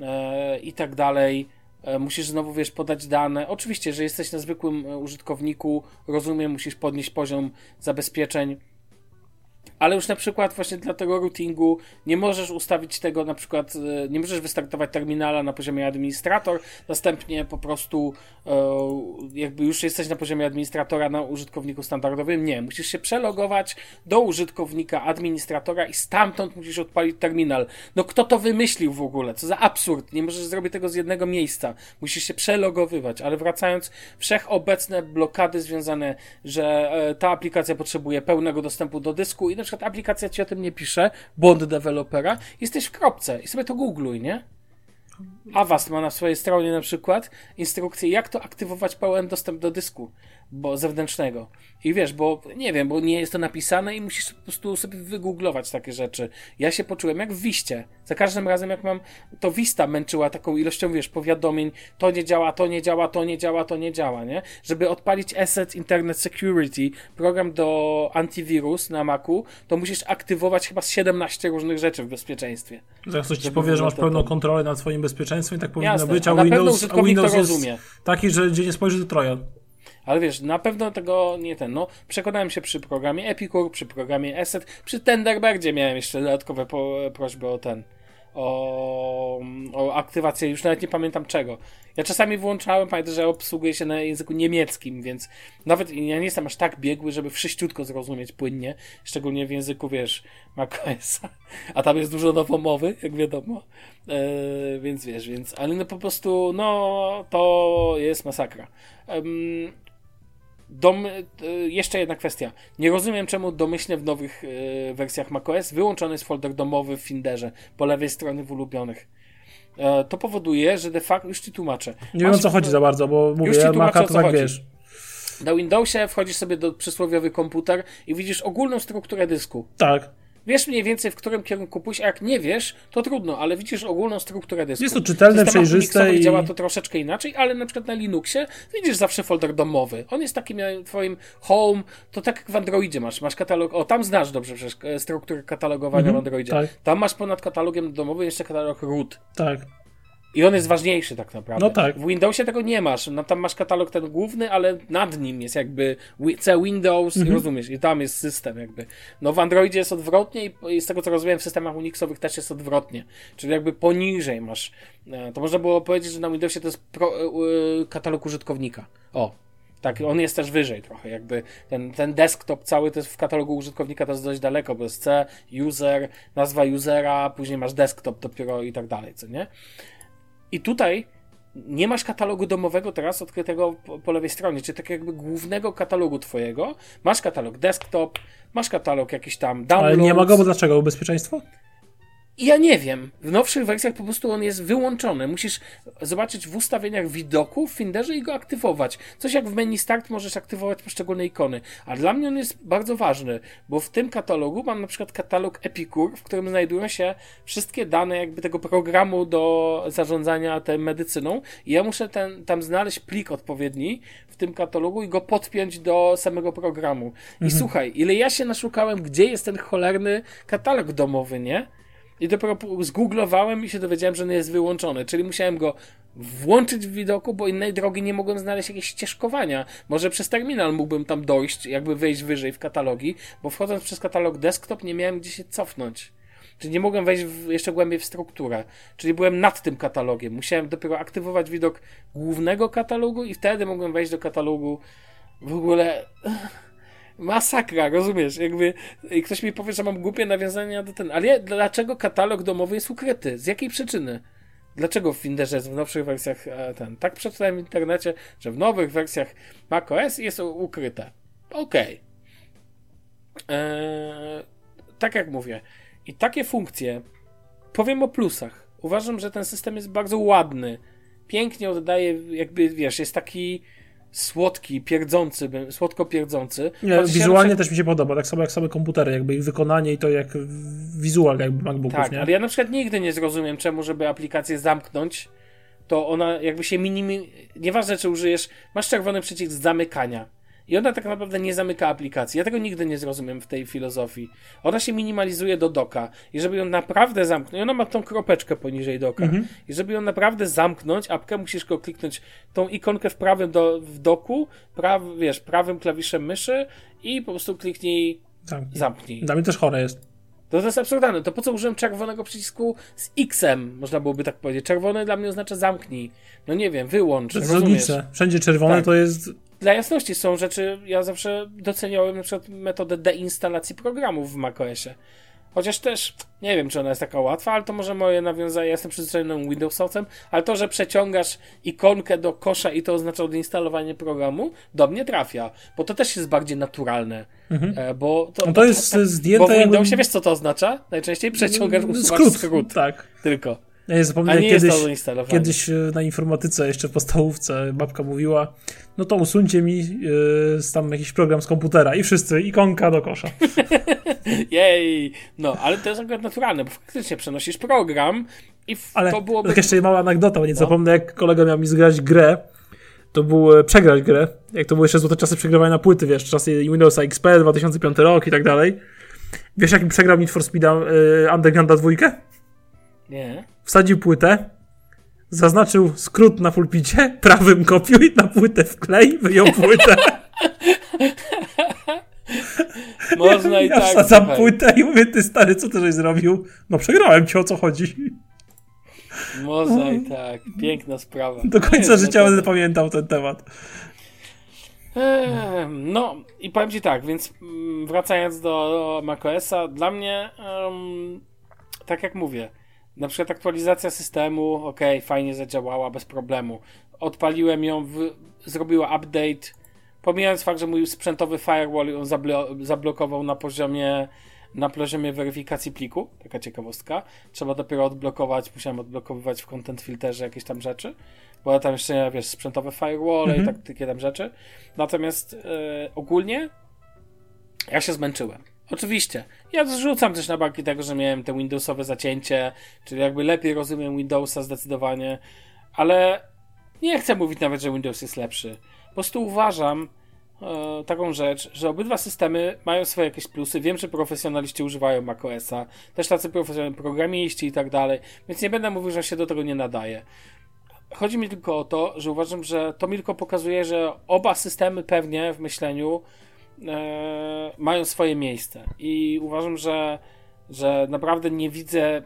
e, i tak dalej. E, musisz znowu, wiesz, podać dane. Oczywiście, że jesteś na zwykłym użytkowniku, rozumiem, musisz podnieść poziom zabezpieczeń ale już na przykład właśnie dla tego routingu nie możesz ustawić tego na przykład, e, nie możesz wystartować terminala na poziomie administrator, następnie po prostu e, jakby już jesteś na poziomie administratora na użytkowniku standardowym, nie, musisz się przelogować do użytkownika administratora i stamtąd musisz odpalić terminal. No kto to wymyślił w ogóle? Co za absurd, nie możesz zrobić tego z jednego miejsca, musisz się przelogowywać, ale wracając, wszechobecne blokady związane, że e, ta aplikacja potrzebuje pełnego dostępu do dysku i na przykład aplikacja ci o tym nie pisze, błąd dewelopera, jesteś w kropce i sobie to googluj, nie? Avast ma na swojej stronie na przykład instrukcję, jak to aktywować pełen dostęp do dysku bo zewnętrznego. I wiesz, bo nie wiem, bo nie jest to napisane i musisz po prostu sobie wygooglować takie rzeczy. Ja się poczułem jak w Wiście. Za każdym razem, jak mam, to Wista męczyła taką ilością, wiesz, powiadomień, to nie działa, to nie działa, to nie działa, to nie działa, nie? Żeby odpalić Asset Internet Security, program do antywirus na Macu, to musisz aktywować chyba 17 różnych rzeczy w bezpieczeństwie. Zaraz ktoś ci powie, że masz pełną kontrolę nad swoim bezpieczeństwem i tak powinno Jasne, być, a, a Windows, a Windows jest rozumie. taki, że gdzie nie spojrzy, to Trojan. Ale wiesz, na pewno tego nie ten. No, przekonałem się przy programie Epicure, przy programie Asset, przy Tenderbirdzie miałem jeszcze dodatkowe po, prośby o ten. O, o aktywację, już nawet nie pamiętam czego. Ja czasami włączałem, pamiętam, że obsługuje się na języku niemieckim, więc nawet ja nie jestem aż tak biegły, żeby wszyściutko zrozumieć płynnie, szczególnie w języku, wiesz, macOS, a tam jest dużo nowomowy, jak wiadomo, e, więc wiesz, więc, ale no po prostu, no, to jest masakra. Dom, e, jeszcze jedna kwestia. Nie rozumiem, czemu domyślnie w nowych e, wersjach macOS wyłączony jest folder domowy w Finderze po lewej stronie w ulubionych. E, to powoduje, że de facto już ci tłumaczę. Nie wiem o co chodzi za bardzo, bo mówię, ci Maca to tak chodzi. wiesz. Na Windowsie wchodzisz sobie do przysłowiowy komputer i widzisz ogólną strukturę dysku. Tak. Wiesz mniej więcej, w którym kierunku pójść, a jak nie wiesz, to trudno, ale widzisz ogólną strukturę dysku. Jest to czytelne, przejrzyste i... działa to troszeczkę inaczej, ale na przykład na Linuxie widzisz zawsze folder domowy. On jest takim twoim home, to tak jak w Androidzie masz, masz katalog, o tam znasz dobrze przecież e, strukturę katalogowania mhm, w Androidzie. Tak. Tam masz ponad katalogiem domowym jeszcze katalog root. Tak. I on jest ważniejszy tak naprawdę. No tak. W Windowsie tego nie masz. No tam masz katalog ten główny, ale nad nim jest jakby C Windows mhm. rozumiesz, i tam jest system jakby. No w Androidzie jest odwrotnie i z tego co rozumiem w systemach Unixowych też jest odwrotnie. Czyli jakby poniżej masz. E, to można było powiedzieć, że na Windowsie to jest pro, y, katalog użytkownika. O, Tak, on jest też wyżej trochę, jakby ten, ten desktop cały to jest w katalogu użytkownika to jest dość daleko, bo jest C, user, nazwa usera, później masz desktop dopiero i tak dalej, co nie? I tutaj nie masz katalogu domowego teraz odkrytego po, po lewej stronie, czyli tak jakby głównego katalogu twojego. Masz katalog desktop, masz katalog jakiś tam downloads. Ale nie ma go, bo dlaczego? Bezpieczeństwo? I ja nie wiem. W nowszych wersjach po prostu on jest wyłączony. Musisz zobaczyć w ustawieniach widoku w Finderze i go aktywować. Coś jak w menu Start możesz aktywować poszczególne ikony. A dla mnie on jest bardzo ważny, bo w tym katalogu mam na przykład katalog Epicure, w którym znajdują się wszystkie dane jakby tego programu do zarządzania tą medycyną i ja muszę ten, tam znaleźć plik odpowiedni w tym katalogu i go podpiąć do samego programu. I mhm. słuchaj, ile ja się naszukałem, gdzie jest ten cholerny katalog domowy, nie? I dopiero zgooglowałem i się dowiedziałem, że on jest wyłączony, czyli musiałem go włączyć w widoku, bo innej drogi nie mogłem znaleźć jakieś ścieżkowania. Może przez terminal mógłbym tam dojść, jakby wejść wyżej w katalogi, bo wchodząc przez katalog desktop nie miałem gdzie się cofnąć. Czyli nie mogłem wejść w, jeszcze głębiej w strukturę. Czyli byłem nad tym katalogiem. Musiałem dopiero aktywować widok głównego katalogu i wtedy mogłem wejść do katalogu w ogóle masakra, rozumiesz? Jakby i ktoś mi powie, że mam głupie nawiązania do ten. Ale dlaczego katalog domowy jest ukryty? Z jakiej przyczyny? Dlaczego w Finderze jest w nowszych wersjach e, ten? Tak przeczytałem w internecie, że w nowych wersjach macOS jest ukryte. Okej. Okay. Eee, tak jak mówię. I takie funkcje, powiem o plusach. Uważam, że ten system jest bardzo ładny. Pięknie oddaje, jakby wiesz, jest taki słodki, pierdzący, słodko pierdzący. Nie, wizualnie ja też mi się podoba, tak samo jak same komputery, jakby ich wykonanie i to jak wizual jakby MacBooków, tak, nie? ale ja na przykład nigdy nie zrozumiem, czemu, żeby aplikację zamknąć, to ona jakby się minimi... Nieważne, czy użyjesz, masz czerwony przycisk zamykania i ona tak naprawdę nie zamyka aplikacji. Ja tego nigdy nie zrozumiem w tej filozofii. Ona się minimalizuje do doka. I żeby ją naprawdę zamknąć, ona ma tą kropeczkę poniżej doka. Mhm. I żeby ją naprawdę zamknąć, apkę musisz go kliknąć tą ikonkę w prawym do, w doku, praw, wiesz, prawym klawiszem myszy i po prostu kliknij zamknij. zamknij. Dla mnie też chore jest. To, to jest absurdalne. To po co użyłem czerwonego przycisku z X-em, można byłoby tak powiedzieć. Czerwony dla mnie oznacza zamknij. No nie wiem, wyłącz. To jest logiczne. Wszędzie czerwone tak. to jest dla jasności są rzeczy, ja zawsze doceniałem na przykład metodę deinstalacji programów w macOSie. Chociaż też nie wiem, czy ona jest taka łatwa, ale to może moje nawiązanie. Ja jestem przyzwyczajony Windowsowcem, ale to, że przeciągasz ikonkę do kosza i to oznacza odinstalowanie programu, do mnie trafia, bo to też jest bardziej naturalne. Mhm. E, bo to, no to jest zdjęte. Bo w Windowsie wiesz, co to oznacza? Najczęściej przeciągasz skrót, skrót. Tak. Tylko. Ja nie zapomnę, nie kiedyś, kiedyś e, na informatyce, jeszcze w podstawówce, babka mówiła, no to usuńcie mi yy, tam jakiś program z komputera i wszyscy, ikonka do kosza. [LAUGHS] Jej! No, ale to jest akurat naturalne, bo faktycznie przenosisz program i ale to byłoby... Ale jeszcze mała anegdota, bo nie no. zapomnę, jak kolega miał mi zgrać grę, to był e, przegrać grę, jak to były jeszcze złote czasy przegrywania na płyty, wiesz, czasy Windowsa XP, 2005 rok i tak dalej. Wiesz, jakim przegrał Need for Speed yy, Undergrounda dwójkę? Nie. Wsadził płytę, zaznaczył skrót na pulpicie, [LAUGHS] prawym kopiuj, na płytę wklej, wyjął płytę. [LAUGHS] Można i ja tak. wsadzam słuchaj. płytę i mówię, ty stary, co ty żeś zrobił? No przegrałem ci, o co chodzi. Można i tak. Piękna sprawa. Do końca życia będę pamiętał ten temat. No i powiem ci tak, więc mm, wracając do, do macOSa, dla mnie um, tak jak mówię, na przykład aktualizacja systemu, ok, fajnie zadziałała, bez problemu. Odpaliłem ją, w, zrobiła update, pomijając fakt, że mój sprzętowy firewall ją zablo zablokował na poziomie na poziomie weryfikacji pliku, taka ciekawostka. Trzeba dopiero odblokować, musiałem odblokowywać w content filterze jakieś tam rzeczy, bo tam jeszcze, wiesz, sprzętowe firewall mhm. i tak, takie tam rzeczy. Natomiast yy, ogólnie ja się zmęczyłem. Oczywiście. Ja zrzucam też na barki tego, że miałem te Windowsowe zacięcie, czyli jakby lepiej rozumiem Windowsa zdecydowanie, ale nie chcę mówić nawet, że Windows jest lepszy. Po prostu uważam e, taką rzecz, że obydwa systemy mają swoje jakieś plusy. Wiem, że profesjonaliści używają macOSa, też tacy profesjonalni programiści i tak dalej, więc nie będę mówił, że się do tego nie nadaje. Chodzi mi tylko o to, że uważam, że to mi tylko pokazuje, że oba systemy pewnie w myśleniu e, mają swoje miejsce. I uważam, że, że naprawdę nie widzę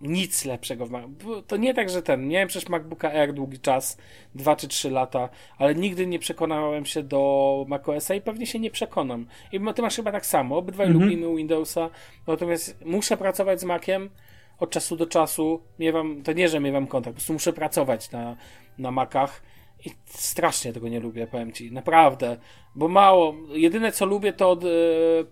nic lepszego w Mac. To nie tak, że ten. Miałem przecież MacBooka Air długi czas, 2 czy 3 lata, ale nigdy nie przekonałem się do macOSa i pewnie się nie przekonam. I ty masz chyba tak samo. Obydwaj Mhm. lubimy Windowsa, natomiast muszę pracować z Maciem od czasu do czasu. Miewam, to nie, że miewam kontakt, po prostu muszę pracować na, na Macach. I strasznie tego nie lubię, powiem ci. Naprawdę. Bo mało. Jedyne co lubię to od, e,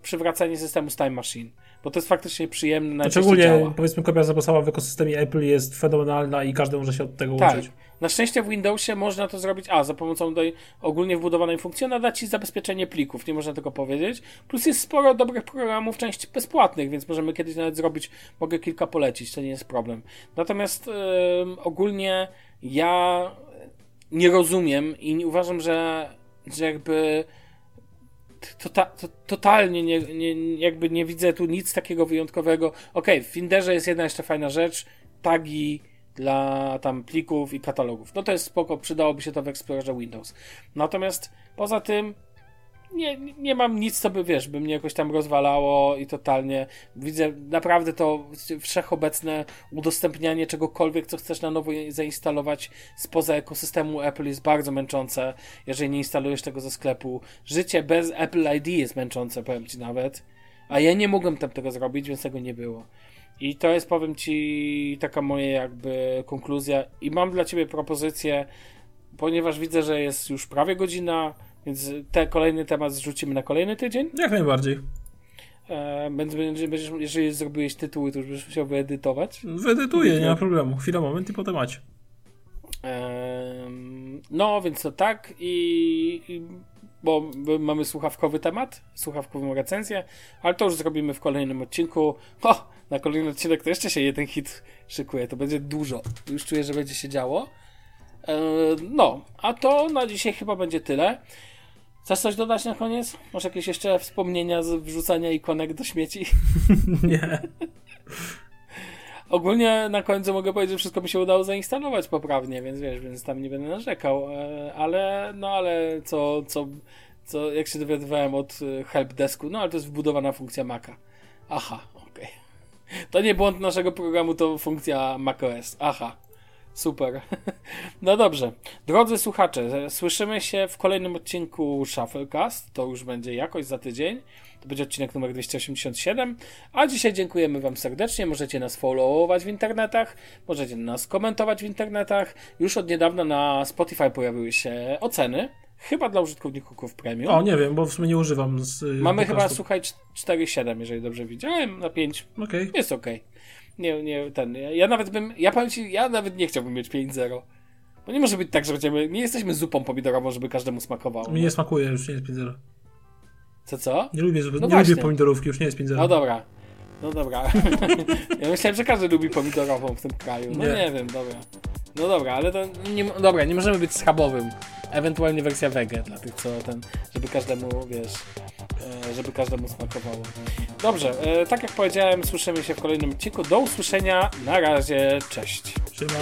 przywracanie systemu z Time Machine. Bo to jest faktycznie przyjemne. najczęściej Szczególnie działa. powiedzmy kopia zapasowa w ekosystemie Apple jest fenomenalna i każdy może się od tego Tak. uczyć. Na szczęście w Windowsie można to zrobić, a za pomocą tej ogólnie wbudowanej funkcji, ona da ci zabezpieczenie plików, nie można tego powiedzieć. Plus jest sporo dobrych programów, część bezpłatnych, więc możemy kiedyś nawet zrobić, mogę kilka polecić, to nie jest problem. Natomiast ym, ogólnie ja nie rozumiem i nie uważam, że, że jakby to, to, totalnie nie, nie, jakby nie widzę tu nic takiego wyjątkowego. Okej, w Finderze jest jedna jeszcze fajna rzecz, tagi dla tam plików i katalogów. No to jest spoko, przydałoby się to w Explorerze Windows. Natomiast poza tym nie, nie mam nic, co by, wiesz, by mnie jakoś tam rozwalało i totalnie widzę naprawdę to wszechobecne udostępnianie czegokolwiek, co chcesz na nowo zainstalować spoza ekosystemu Apple jest bardzo męczące, jeżeli nie instalujesz tego ze sklepu. Życie bez Apple ID jest męczące, powiem Ci nawet. A ja nie mogłem tam tego zrobić, więc tego nie było. I to jest, powiem Ci, taka moja jakby konkluzja. I mam dla Ciebie propozycję, ponieważ widzę, że jest już prawie godzina, więc ten kolejny temat zrzucimy na kolejny tydzień. Jak najbardziej. E, będziesz, będziesz, jeżeli zrobiłeś tytuły, to już będziesz musiał wyedytować. Wyedytuję, nie ma problemu. Chwila, moment i potem macie. E, no, więc to tak i, i bo mamy słuchawkowy temat, słuchawkową recenzję, ale to już zrobimy w kolejnym odcinku. O, na kolejny odcinek to jeszcze się jeden hit szykuje, to będzie dużo. Już czuję, że będzie się działo. E, no, a to na dzisiaj chyba będzie tyle. Chcesz coś dodać na koniec? Może jakieś jeszcze wspomnienia z wrzucania ikonek do śmieci? [LAUGHS] [LAUGHS] Nie. Ogólnie na końcu mogę powiedzieć, że wszystko mi się udało zainstalować poprawnie, więc wiesz, więc tam nie będę narzekał, e, ale no ale co, co, co jak się dowiadywałem od e, helpdesku, no ale to jest wbudowana funkcja Maca. Aha, okej. Okay. To nie błąd naszego programu, to funkcja macOS. Aha. Super. [LAUGHS] No dobrze. Drodzy słuchacze, słyszymy się w kolejnym odcinku Shufflecast. To już będzie jakoś za tydzień. To będzie odcinek numer 287. A dzisiaj dziękujemy Wam serdecznie. Możecie nas followować w internetach, możecie nas komentować w internetach. Już od niedawna na Spotify pojawiły się oceny. Chyba dla użytkowników premium. O, nie wiem, bo w sumie nie używam. Z, Mamy chyba, słuchaj, 4,7, jeżeli dobrze widziałem, na 5. Okay. Jest ok. Nie, nie, ten. Ja, ja nawet bym. Ja powiem ci, ja nawet nie chciałbym mieć 5-0. Bo nie może być tak, że będziemy. Nie jesteśmy zupą pomidorową, żeby każdemu smakowało. Mi nie smakuje, już nie jest 5-0. Co, co? Nie lubię, zupy, no nie lubię pomidorówki, już nie jest 5-0. No dobra. No dobra. [LAUGHS] ja myślałem, że każdy lubi pomidorową w tym kraju. No nie, nie wiem, dobra. No dobra, ale to nie, dobra, nie możemy być schabowym. Ewentualnie wersja wege dla tych, co ten, żeby każdemu, wiesz, e, żeby każdemu smakowało. Dobrze, e, tak jak powiedziałem, słyszymy się w kolejnym odcinku. Do usłyszenia. Na razie, cześć. Trzyma.